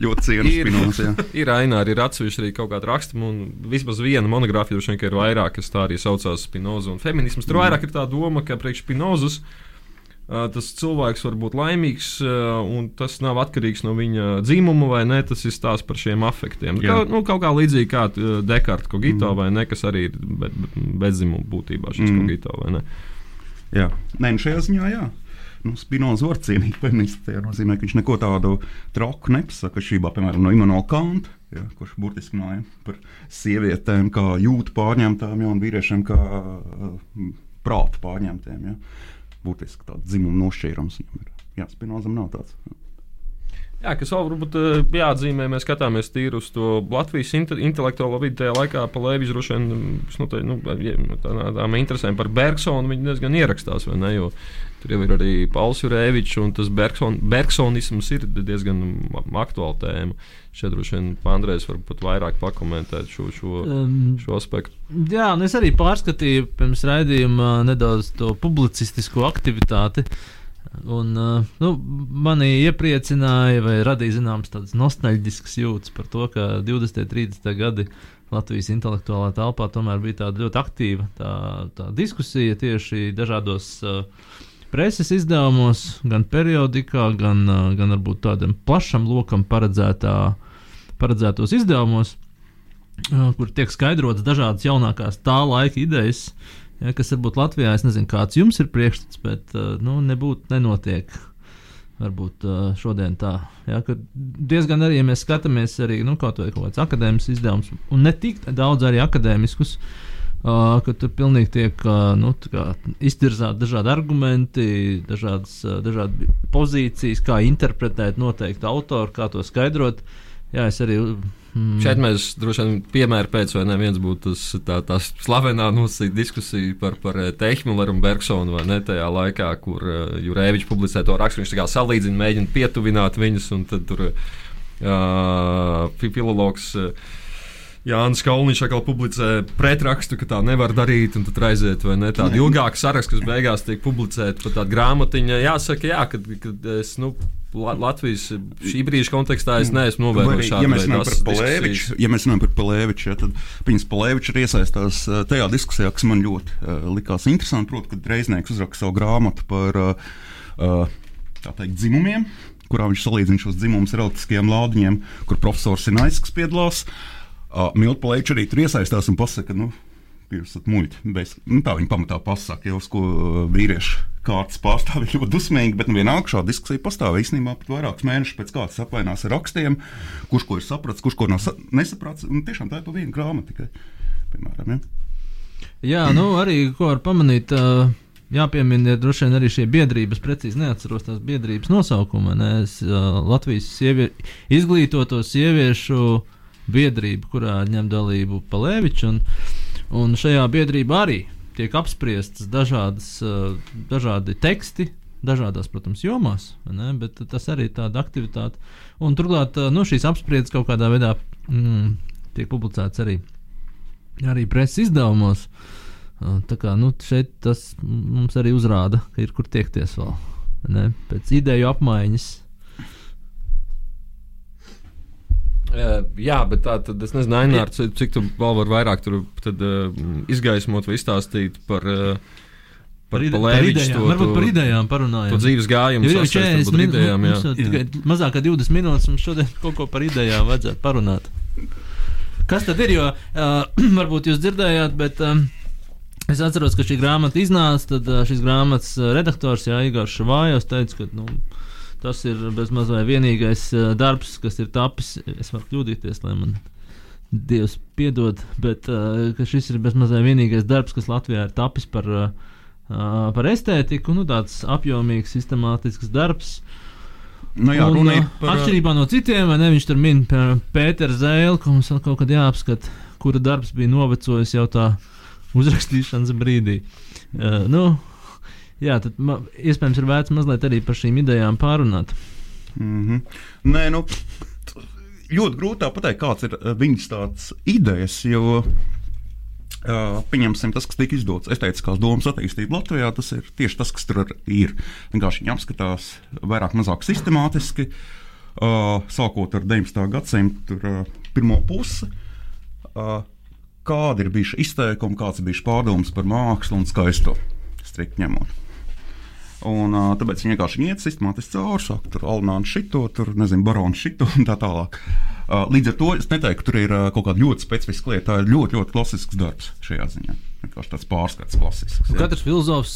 Ļoti cienu Spinoza. ir aina arī atsevišķi arī kaut kāda rakstuma, un vismaz viena monogrāfija, droši vien, ka ir vairāk, kas tā arī saucās Spinoza un feminisms. Tur vairāk ir tā doma, ka priekš Spinozas tas cilvēks var būt laimīgs, un tas nav atkarīgs no viņa dzimuma, vai ne? Tas ir stāsts par šiem afektiem. Kā, nu, kaut kā līdzīgi kā Dekarta Kogito, mm. vai ne? Kas arī ir be, bezdzimuma būtībā šis mm. Kogito, vai ne? Jā, Nē, nu šajā ziņā jā. Nu, Spinoza var cienīt feministu. Tas nozīmē, ka viņš neko tādu troku nepasaka. Šībā, piemēram, no Imants Kanta, ja, kurš burtiski runāja par sievietēm, kā jūtu pārņemtām, ja, un vīriešiem kā uh, prātu pārņemtiem. Ja būtiski tāds dzimuma nošķīrums viņam ir. Jā, Spinozam nav tāds. Jā. Jā, kas vēl varbūt eh, jāatzīmē, mēs skatāmies tīri uz to Latvijas inte, intelektuālo vidi tajā laikā, pa Lēvis droši vien nu, tā, nu, tādām interesēm par Bergsonu diezgan ierakstās, vai ne? Jo tur jau ir arī Pauls Jurēvičs, un tas Bergson, Bergsonisms ir diezgan aktuāla tēma. Šeit droši vien Andrejs var pat vairāk pakomentēt šo, šo, um, šo aspektu. Jā, un es arī pārskatīju pirms raidījuma nedaudz to publicistisko aktivitāti. Un, uh, nu, mani iepriecināja, vai radīja zināmas tādas nostalģiskas jūtas par to, ka 20. un 30. gadi Latvijas intelektuālā telpā tomēr bija tāda ļoti aktīva tā, tā diskusija tieši dažādos uh, preses izdevumos, gan periodikā, gan, gan varbūt tādam plašam lokam paredzētā, paredzētos izdevumos, kur tiek skaidrotas dažādas jaunākās tā laika idejas. Ja, kas varbūt Latvijā, es nezinu, kāds jums ir priekšstats, bet nu, nebūtu nenotiek. Varbūt šodien tā. Ja, diezgan arī, ja mēs skatāmies arī nu, kaut, kaut kāds akadēmisks izdevums, un ne tik daudz arī akadēmiskus, uh, Uh, ka tur pilnīgi tiek uh, nu, iztirzāti dažādi argumenti, dažādas, uh, dažādi pozīcijas, kā interpretēt noteiktu autoru, kā to skaidrot. Jā, es arī. Mm. Šeit mēs droši vien piemēru pēc, vai ne viens būtu tas, tā, tā slavenā nosacīta diskusija par, par Teihmilleru un Bergsonu, vai ne tajā laikā, kur uh, Jurēvičs publicē to rakstu, viņš tā kā salīdzina, mēģina pietuvināt viņus, un tad tur uh, filologs. Uh, Jānis Kalniņš atkal publicē pretrakstu, ka tā nevar darīt, un tad aiziet vai ne tādu ilgāku sarakstu, kas beigās tiek publicēta pat tāda grāmatiņa. Jāsaka, jā, kad, kad es. Nu, Latvijas šī brīža kontekstā es neesmu novērojis šādu Palēviču. Ja mēs runājam par Palēviču, ja, tad viņas Palēvičs ir iesaistās uh, tajā diskusijā, kas man ļoti uh, likās interesanti. Proti, kad Reiznieks uzraksta savu grāmatu par uh, teikt, dzimumiem, kurā viņš salīdzina šos dzimumus ar reliģiskiem laudiņiem, kur profesors Sinaisks piedalās. Uh, Uh, Milta Plēča arī tur iesaistās un pasaka, nu, jūs esat muļķi. Bez, nu, tā viņa pamatā pasaka, jau uz ko vīriešu kārtas pārstāvji ļoti dusmīgi, bet nu, vienalga šāda diskusija pastāv īstenībā pat vairākus mēnešus pēc kārtas apvainās ar rakstiem, kurš ko ir sapratis, kurš ko nav nesapratis. Un tiešām tā ir pa vienu grāmatu tikai, piemēram. Ja? Jā, nu arī ko var pamanīt. Uh... Jāpiemina, droši vien arī šie biedrības, precīzi neatceros tās biedrības nosaukumu. Ne? Es, uh, Latvijas sievie, izglītoto sieviešu uh, biedrība, kurā ņem dalību Palēvičs. Un, un šajā biedrībā arī tiek apspriestas dažādas, uh, dažādi teksti. Dažādās, protams, jomās, ne, bet tas arī ir tāda aktivitāte. Un turklāt uh, nu, šīs apspriedzes kaut kādā veidā mm, tiek publicētas arī, arī preses izdevumos. Uh, tā kā nu, šeit tas mums arī uzrāda, ka ir kur tiekties vēl. Ne, pēc ideju apmaiņas Uh, jā, bet tā tad es nezinu, Ainārs, cik tu vēl vari vairāk tur tad, uh, izgaismot vai izstāstīt par. Uh, Par, ide, par par idejām, to- varbūt par idejām parunājam. To dzīves gājumu sasaist 40 varbūt ar idejām, jā. minūtes, tikai mazāk kā 20 minūtes, mums šodien kaut ko par idejām vajadzētu parunāt. Kas tad ir? Jo uh, varbūt jūs dzirdējāt, bet um, es atceros, ka šī grāmata iznāca. Tad uh, šis grāmatas uh, redaktors, Jā, Igors Šavājos, teica, ka nu, tas ir bezmaz vai vienīgais uh, darbs, kas ir tapis. Es varu kļūdīties, lai man Dievs piedod, bet ka šis ir bezmaz vai vienīgais darbs, kas Latvijā ir tapis par, uh, par estētiku. Nu, tāds apjomīgs, sistemātisks darbs. Nu, jā, Un, par Atšķirībā no citiem, ne? Viņš tur min par Pēteru Zēlu, ka mums vēl kaut kad jāapskata, kura darbs bija novecojis jau tā uzrakstīšanas brīdī. Uh, nu, jā, tad ma, iespējams ir vērts mazliet arī par šīm idejām pārunāt. Mm -hmm. Nē, nu, ļoti grūti pateikt, kāds ir uh, viņas tāds idejas, jo. Uh, pieņemsim, tas, kas tika izdots estētiskās domas attīstība Latvijā, tas ir tieši tas, kas tur ir. Vienkārši viņi apskatās vairāk, mazāk sistemātiski, uh, sākot ar 19. gadsimtu uh, pirmo pusi. Kādi ir bijuši izteikumi, kāds ir bijis pārdoms par mākslu un skaisto, strikt ņemot. Un, uh, tāpēc viņi vienkārši iet sistemātiski cauri, saka, tur Alnāns šito, tur nezinu, Barons šito un tā tālāk. Uh, līdz ar to es neteiktu, ka tur ir uh, kaut kāda ļoti specifiska lieta. Tā ir ļoti, ļoti klasisks darbs šajā ziņā. Vienkārši tāds pārskats, klasisks. Jā. Katrs filozofs,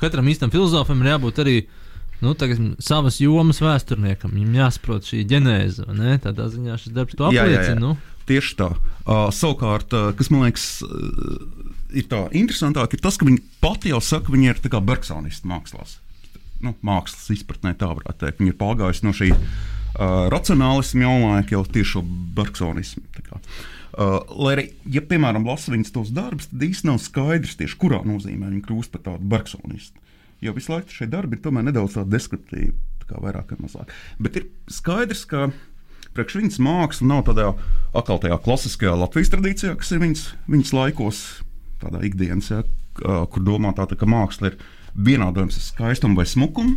katram īstam filozofam ir jābūt arī nu, tagad, savas jomas vēsturniekam. Viņam jāsaprot šī ģenēze. vai ne? Tādā ziņā šis darbs to apliecina. Nu, Tieši tā. Uh, savukārt, uh, kas man liekas, uh, ir tā interesantāk, ir tas, ka viņi pati jau saka, viņi ir bergsonisti mākslās. Nu, mākslas izpratnē tā varētu teikt. Viņi ir pārgājuši no šī uh, racionālisma jaunlaika jau tieši šo kā. Uh, lai arī, ja, piemēram, lasa viņas tos darbus, tad īstenībā nav skaidrs, tieši kurā nozīmē viņi kļūst par tādu bergsonistu. Jo visu laiku šie darbi ir tomēr nedaudz deskriptīvi, tā kā vairāk vai mazāk. Bet ir skaidrs, ka priekš viņas māksla nav tādā atkal tajā klasiskajā Latvijas tradīcijā, kas ir viņas, viņas laikos, tādā ikdienas, ja, k- kur domā tā, tā, ka māksla ir vienādojums ar skaistumu vai smukumu.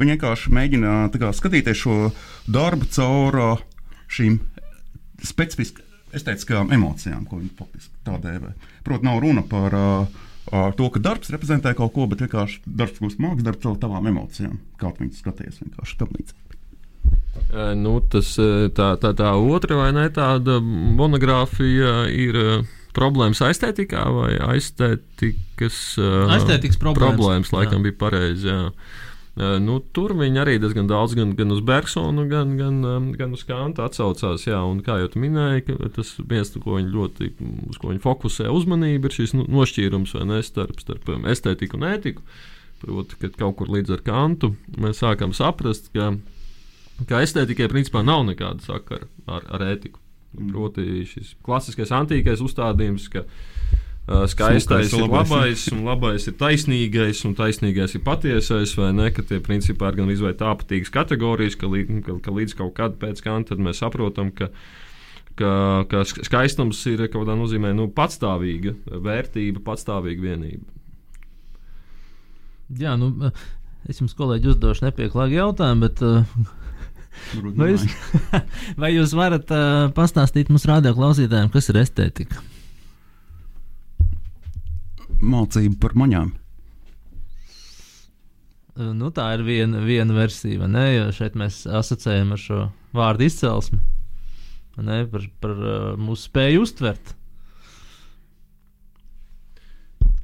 Viņi vienkārši mēģina kā, skatīties šo darbu caur šīm specifiskām estētiskām emocijām, ko viņi faktiski tā dēvē. Protams, nav runa par uh, to, ka darbs reprezentē kaut ko, bet vienkārši darbs kļūst mākslinieks, darbs caur tavām emocijām, kā viņus skaties. Vienkārši tam līdzīgi. Nu, tas, tā, tā, tā otra vai ne tāda monogrāfija ir problēmas aiztētikā vai aiztētikas eh, Aiztētikas problēmas, problēmas laikam jā. bija pareizi. jā. Eh, Nu, tur viņi arī diezgan daudz gan, gan uz Bergsonu, gan, gan, em, gan uz Kantu atsaucās. Jā, un kā jau ka tas viens, ko viņi ļoti, uz ko viņi fokusē uzmanību, ir šis nošķīrums vai ne starp, starp estētiku un ētiku. Proti, ka kaut kur līdz ar kantu mēs sākam saprast, ka ka estētikai principā nav nekāda sakara ar, ar ētiku. Proti, šis klasiskais antīkais uzstādījums, ka uh, skaistais Smukais ir labais. labais, un labais ir taisnīgais, un taisnīgais ir patiesais, vai ne? Ka tie principā ir gan izvēlēti tāpatīgas kategorijas, ka, līd, ka, ka līdz kaut kad pēc kanta mēs saprotam, ka ka, ka sk- skaistums ir kaut kādā nozīmē nu, patstāvīga vērtība, patstāvīga vienība. jā, nu, es jums, kolēģi, uzdošu nepieklājīgu jautājumu, bet uh, vai, jūs, vai jūs varat uh, pastāstīt mums radio klausītājiem, kas ir estētika? Mācība par maņām. Nu, tā ir viena, viena versija, ne? Jo šeit mēs asociējam ar šo vārdu izcelsmi, ne? par, par uh, mūsu spēju uztvert.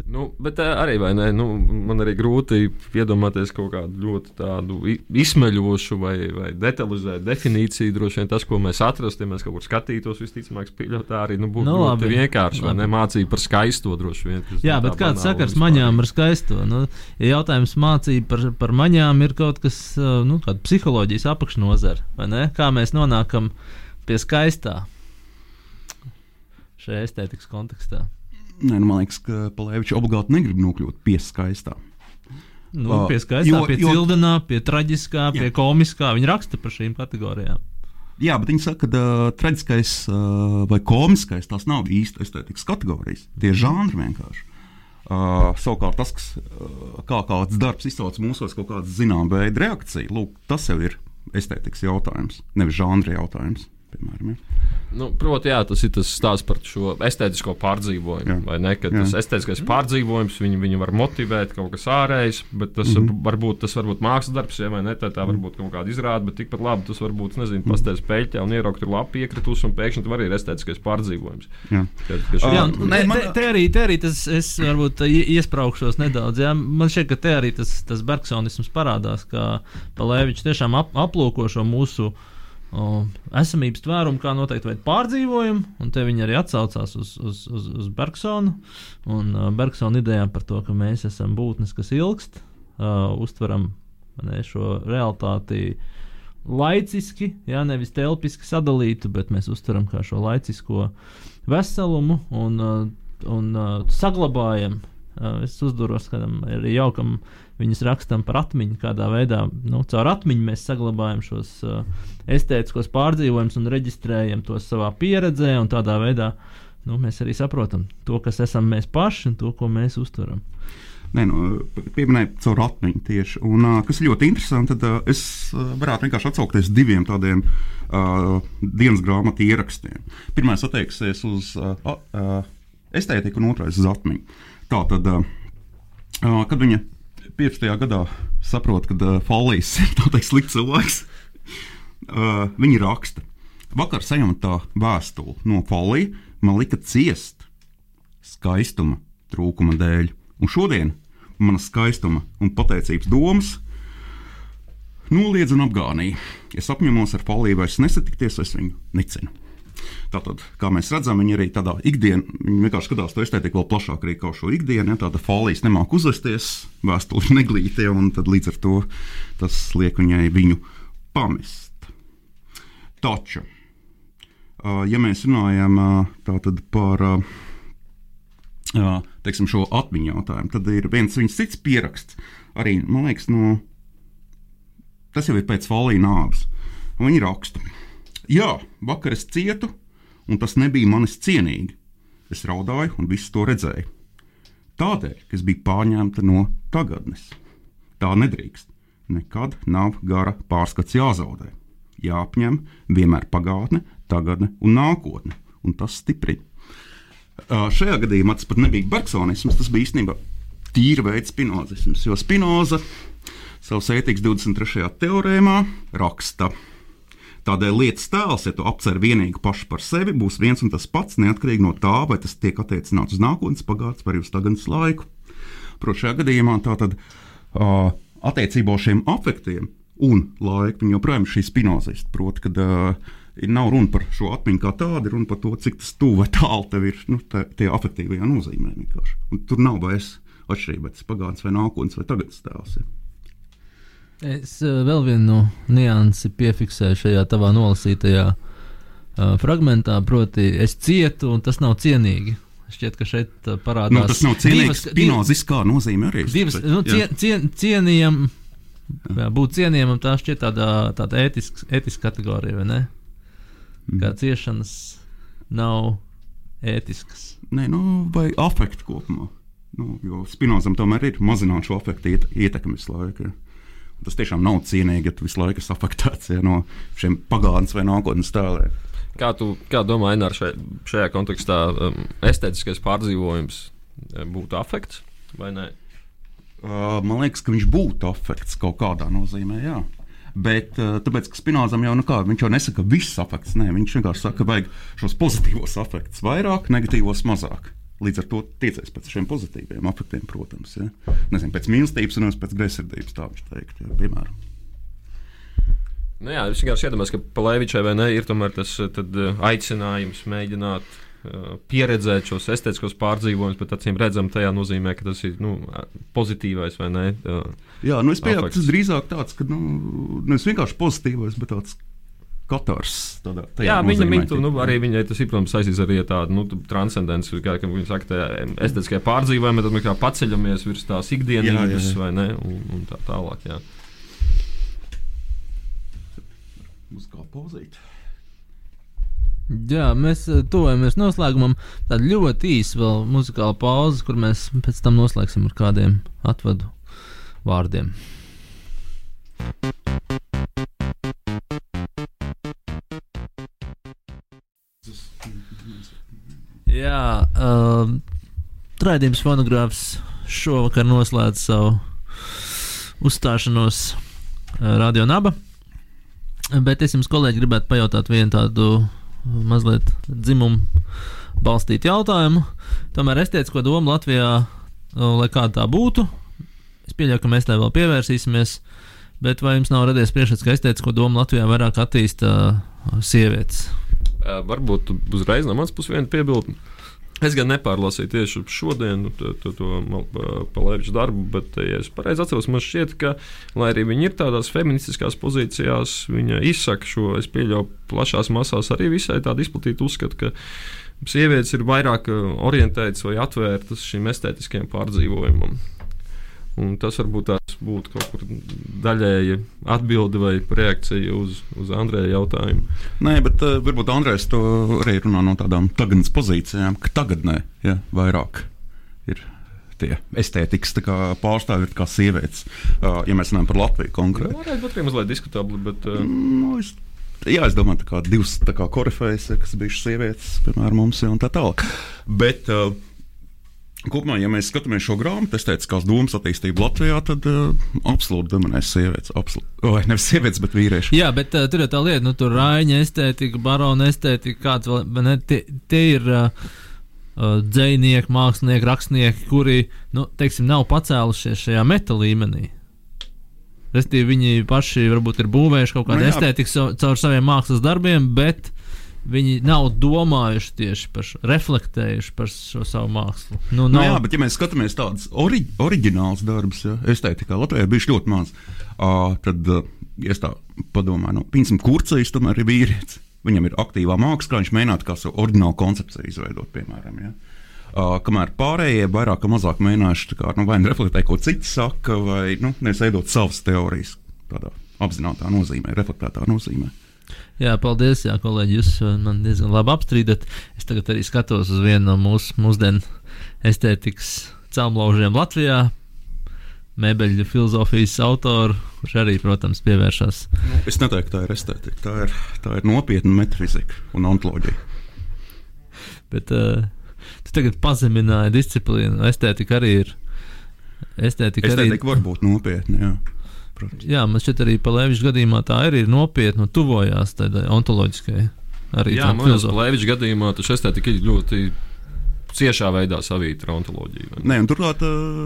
Nu, bet tā arī ne, nu, man arī grūti iedomāties kaut kādu ļoti tādu izsmeļošu vai, vai detalizētu definīciju. Droši vien tas, ko mēs atrastu, ja mēs kaut kur skatītos, visticamāk, tā arī nu, būtu Nu, labi. vienkārši. vai Labi. Ne mācība par skaisto droši vien. kas, Jā, nu, bet kāds sakars maņām ar skaisto? Nu, ja jautājums mācība par, par maņām ir kaut kas, uh, nu, tāda psiholoģijas ne? Kā mēs nonākam pie skaistā šajā estētikas kontekstā? Nē, nu, man liekas, ka Palēvičs obligāti negrib nokļūt pie skaistā. Nu, Ā, pie skaistā, jo- pie jo- cildenā, pie traģiskā, pie Jā. komiskā. Viņi raksta par šīm kategorijām. Jā, bet viņi saka, ka uh, traģiskais uh, vai komiskais tās nav īsti estētikas kategorijas. Tie ir žanri vienkārši. Uh, savukārt, tas, kas, uh, kā kāds darbs izsauc mūsos kaut kādu zināmu veidu reakciju, lūk, tas jau ir estētikas jautājums, nevis žanra jautājums. Piemēram, ja. Nu, Proti, jā, tas ir tas stāsts par šo estētisko pārdzīvojumu. Jā. vai Ne, tas estētiskais pārdzīvojums viņu, viņu var motivēt kaut kas ārējs, bet tas, mm. -hmm. varbūt, tas var būt mākslas darbs, ja, vai ne? Tā, tā var būt kaut kāda izrāde, bet tikpat labi tas var būt, nezinu, Mhm. pastāstīt peļķē un ieraugt tur lapu iekritusi, un pēkšņi tur arī ir estētiskais pārdzīvojums. Jā. Kad, ka šī- Jā, un, nē, te, te, arī, te arī tas, es varbūt ie- iesprāgšos nedaudz. Jā. Man šķiet, ka te arī tas, tas Bergsonisms parādās, ka Palēvičs tiešām ap, aplūko šo mūsu o, esamības tvērumu kā noteikti veidu pārdzīvojumu, un te viņi arī atsaucās uz, uz, uz, uz Bergsonu un uh, Bergsona idejām par to, ka mēs esam būtnes, kas ilgst, uh, uztveram ne, šo realitāti laiciski, jā, nevis telpiski sadalītu, bet mēs uztveram kā šo laicisko veselumu un, uh, un uh, saglabājam. Uh, es uzduros kādam jaukam viņas rakstam par atmiņu, kādā veidā nu, caur atmiņu mēs saglabājam šos uh, estētiskos pārdzīvojumus un reģistrējam tos savā pieredzē, un tādā veidā nu, mēs arī saprotam to, kas esam mēs paši un to, ko mēs uztveram. Nē, nu, pieminēju caur atmiņu tieši. Un, uh, kas ļoti interesanti, tad uh, es uh, varētu vienkārši atsaukties diviem tādiem uh, dienas grāmatu ierakstiem. Pirmais attieksies uz uh, uh, estētiku, un otrais uz atmiņu. Tā tad, uh, uh, kad viņa 15. gadā saprot, ka uh, Falīs ir slikts cilvēks, uh, viņa raksta. Vakar saņemtā vēstule no Falī man lika ciest skaistuma trūkuma dēļ. Un šodien mana skaistuma un pateicības domas noliedz un apgānīja. Es apņemos ar Faliju vairs nesatikties, es viņu necinu. Tātad, kā mēs redzam, viņi arī tādā ikdienā, viņi vienkārši skatās to estētiku vēl plašāk, arī kā šo ikdienu. Ja, tāda folijas nemāk uzvesties, neglīta, ja, un līdz ar to tas liek viņai viņu pamest. Taču, ja mēs runājam par teiksim, šo atmiņu jautājumu, tad ir viens viņas cits pieraksts. Arī, man liekas, no, tas jau ir pēc folijas nāves. Un Viņi raksta, Jā, vakar es cietu, un tas nebija manis cienīgi. Es raudāju, un viss to redzēja. Tādēļ, ka es biju pārņemta no tagadnes. Tā nedrīkst. Nekad nav gara pārskats jāzaudē. Jāapņem vienmēr pagātne, tagadne un nākotne, un tas stiprina. Šajā gadījumā tas pat nebija Bergsonisms, tas bija īstenībā tīra veids spinozisms, jo Spinoza savas ētikas 23. teorēmā raksta. Tādēļ lietas tēls, ja tu apcer vienīgi pašu par sevi, būs viens un tas pats, neatkarīgi no tā, vai tas tiek attiecināts uz nākotnes, pagātnes vai uz tagadnes laiku. Protams, šajā gadījumā tātad uh, attiecībā uz šiem afektiem un laiku viņi joprojām ir šī spinozists. Proti, kad uh, nav runa par šo atmiņu kā tādu, runa par to, cik tas tuvu vai tālu tev ir nu, tā, tie afektīvie nozīmē. vienkārši. Un tur nav vairs atšķirība, vai tas pagātnes vai nākotnes vai tagadnes tēls. Ir. Es uh, vēl vienu niansi piefiksēju šajā tavā nolasītajā uh, fragmentā, proti, es cietu, un tas nav cienīgi. Šķiet, ka šeit uh, parādās Nu, tas nav cienīgs. divas- Spinoziskā nozīmē arī. divas, nu, cien, cien, cienījam, jā, būt cienījamam, tā šķiet tāda, tāda ētiska, ētiska kategorija, vai ne? Mhm. Kā ciešanas nav ētiskas. Nē, nu, vai afekti kopumā. Nu, jo Spinozam tomēr ir mazināt šo afektu iet, ietekmi visu laiku. Ja. Tas tiešām nav cienīgi, ja tu visu laiku esi afektēts ja, no šiem pagātnes vai nākotnes tēliem. Kā tu kā domā, Enār, šai, šajā kontekstā um, estētiskais pārdzīvojums um, būtu afekts vai nē? Uh, man liekas, ka viņš būtu afekts kaut kādā nozīmē. Jā. Bet uh, tāpēc, ka Spinozam jau, nu kā, viņš jau nesaka, ka viss afekts. Nē, viņš vienkārši saka, ka vajag šos pozitīvos afektus vairāk, negatīvos mazāk. Līdz ar to tiecies pēc šiem pozitīviem afektiem, protams. Ja. Nezinu, pēc mīlestības un nevis pēc greizsirdības, tā viņš teikt, ja, piemēram. Nu, jā, es vienkārši iedomājos, ka Palēvičai vai ne ir tomēr tas uh, tad, uh, aicinājums mēģināt uh, pieredzēt šos estētiskos pārdzīvojumus, bet acīm redzam, tajā nozīmē, ka tas ir nu, pozitīvais vai ne. Uh, Jā, nu es pieņemu, tas drīzāk tāds, ka nu, nevis vienkārši pozitīvais, bet tāds katrs. Tādā, tajā Jā, viņa minēta, nu, arī viņai tas ir, protams, saistīts arī ar tādu nu, transcendenci, kā viņa saka, estētiskajā pārdzīvojumā, tad mēs kā paceļamies virs tās jā. vai ne, un, un tā tālāk. Jā. Uz kā pozīt. Jā, mēs eh, tuvojamies noslēgumam. Tāda ļoti īsa vēl muzikāla pauze, kur mēs pēc tam noslēgsim ar kādiem atvadu vārdiem. Jā, uh, raidījums fonogrāfs šovakar noslēdz savu uzstāšanos uh, Radio Naba. Bet es jums, kolēģi, gribētu pajautāt vienu tādu mazliet dzimumu balstītu jautājumu. Tomēr estētisko domu Latvijā, uh, lai kāda tā būtu, es pieļauju, ka mēs tai vēl pievērsīsimies. Bet vai jums nav radies priekšstats, ka estētisko domu Latvijā vairāk attīsta uh, sievietes? Varbūt uzreiz no manas puses viena piebilde. Es gan nepārlasīju tieši šodienu to, to, to palēpšu darbu, bet, ja es pareizi atceros, man šķiet, ka, lai arī viņi ir tādās feministiskās pozīcijās, viņa izsaka šo, es pieļauju, plašās masās arī visai tādu izplatītu uzskatu, ka sievietes ir vairāk orientētas vai atvērtas šim estētiskajam pārdzīvojumam. Un tas varbūt tās būtu kaut kur daļēji atbilde vai reakcija uz, uz Andrēja jautājumu. Nē, bet uh, varbūt Andrēs to arī runā no tādām tagadnes pozīcijām, ka tagadnē ja, vairāk ir tie estētikas pārstāvji, kā sievietes. Uh, ja mēs runājam par Latviju konkrēti. Tā varētu būt arī mazliet diskutabli. Bet, uh... no, es, jā, es domāju, ka divas korifejas, kas bijušas sievietes, piemēram, mums ir un tā tālāk. Bet, uh, Kopumā, ja mēs skatāmies šo grāmatu, estētiskās domas attīstību Latvijā, tad uh, absolūti dominēs sievietes. Vai nevis sievietes, bet vīrieši. Jā, bet uh, tur ir tā lieta, nu, tur rāņa estētika, barona estētika, kāds vēl, ne, tie, tie ir uh, dzēnieki, mākslinieki, rakstnieki, kuri, nu, teiksim, nav pacēlušies šajā meta līmenī. Restīvi, viņi paši varbūt ir būvējuši kaut kādu nu, estētiku caur saviem mākslas darbiem, bet viņi nav domājuši tieši par šo, reflektējuši par šo savu mākslu. Nu, nav... nu, jā, bet ja mēs skatāmies tādus ori oriģinālus darbus, ja, estētikā Latvijā ir bijis ļoti maz, uh, tad, uh, es tā padomāju, nu, piemēram, kurcējs tomēr ir vīrietis. Viņam ir aktīvā māksla, viņš mēģinātu kā savu oriģinālu koncepciju izveidot, piemēram. Ja. Uh, kamēr pārējie vairāk vai mazāk mēģinājuši kā, nu, vai nu reflektēt, ko citi saka, vai nu, neveidot savas teorijas tādā apzinātajā nozīmē, reflektētā nozīmē. Jā, paldies, jā, kolēģi. Jūs uh, man diezgan labi apstrīdat. Es tagad arī skatos uz vienu no mūsu mūsdienu estētikas celmlaužiem Latvijā. Mēbeļu filozofijas autoru, kurš arī, protams, pievēršas. Nu, es neteiktu, tā ir estētika. Tā ir, tā ir nopietna metafizika un ontoloģija. Bet uh, tu tagad pazemināji disciplīnu. Estētika arī ir. Estētika, estētika arī... var būt nopietna. Jā protams. Jā, man šķiet, arī Palēviča gadījumā tā arī ir nopietna un tuvojās tādai ontoloģiskai. Arī Jā, man liekas, Palēviča gadījumā tas estētika ir ļoti ciešā veidā savīta ar ontoloģiju. Nē, un turklāt,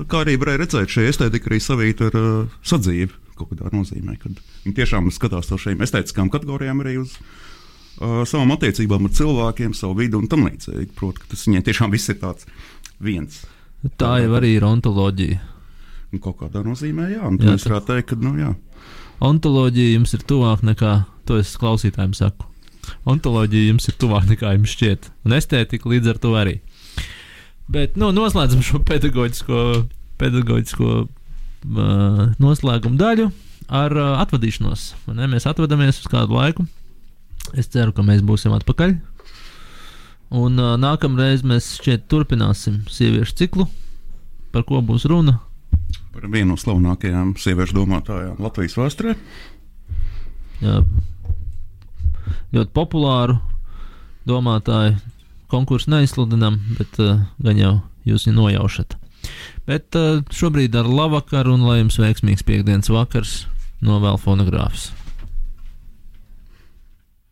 kā arī varēja redzēt, šī estētika arī savīta ar uh, sadzīvi kaut kādā nozīmē, kad viņi tiešām skatās uz šīm estētiskām kategorijām arī uz uh, savām attiecībām ar cilvēkiem, savu vidu un tam līdzīgi. Protams, ka tas viņiem tiešām viss ir tāds viens. Tā jau arī ir ontoloģija. Un kaut kādā nozīmē, jā, un jā, mēs varētu teikt, ka, nu, jā. Ontoloģija jums ir tuvāk nekā, to es klausītājiem saku. Ontoloģija jums ir tuvāk nekā jums šķiet, un estētika līdz ar to arī. Bet, nu, noslēdzam šo pedagoģisko, pedagoģisko uh, noslēgumu daļu ar uh, atvadīšanos. Ne? Mēs atvadāmies uz kādu laiku. Es ceru, ka mēs būsim atpakaļ. Un uh, nākamreiz mēs šķiet turpināsim sieviešu ciklu, par ko būs runa par vienu no slavenākajām sieviešu domātājām Latvijas vēsturē. Jā, ļoti populāru domātāju konkursu neizsludinām, bet uh, gan jau jūs viņu nojaušat. Bet uh, šobrīd ar labu vakaru un lai jums veiksmīgs piekdienas vakars novēl fonogrāfs.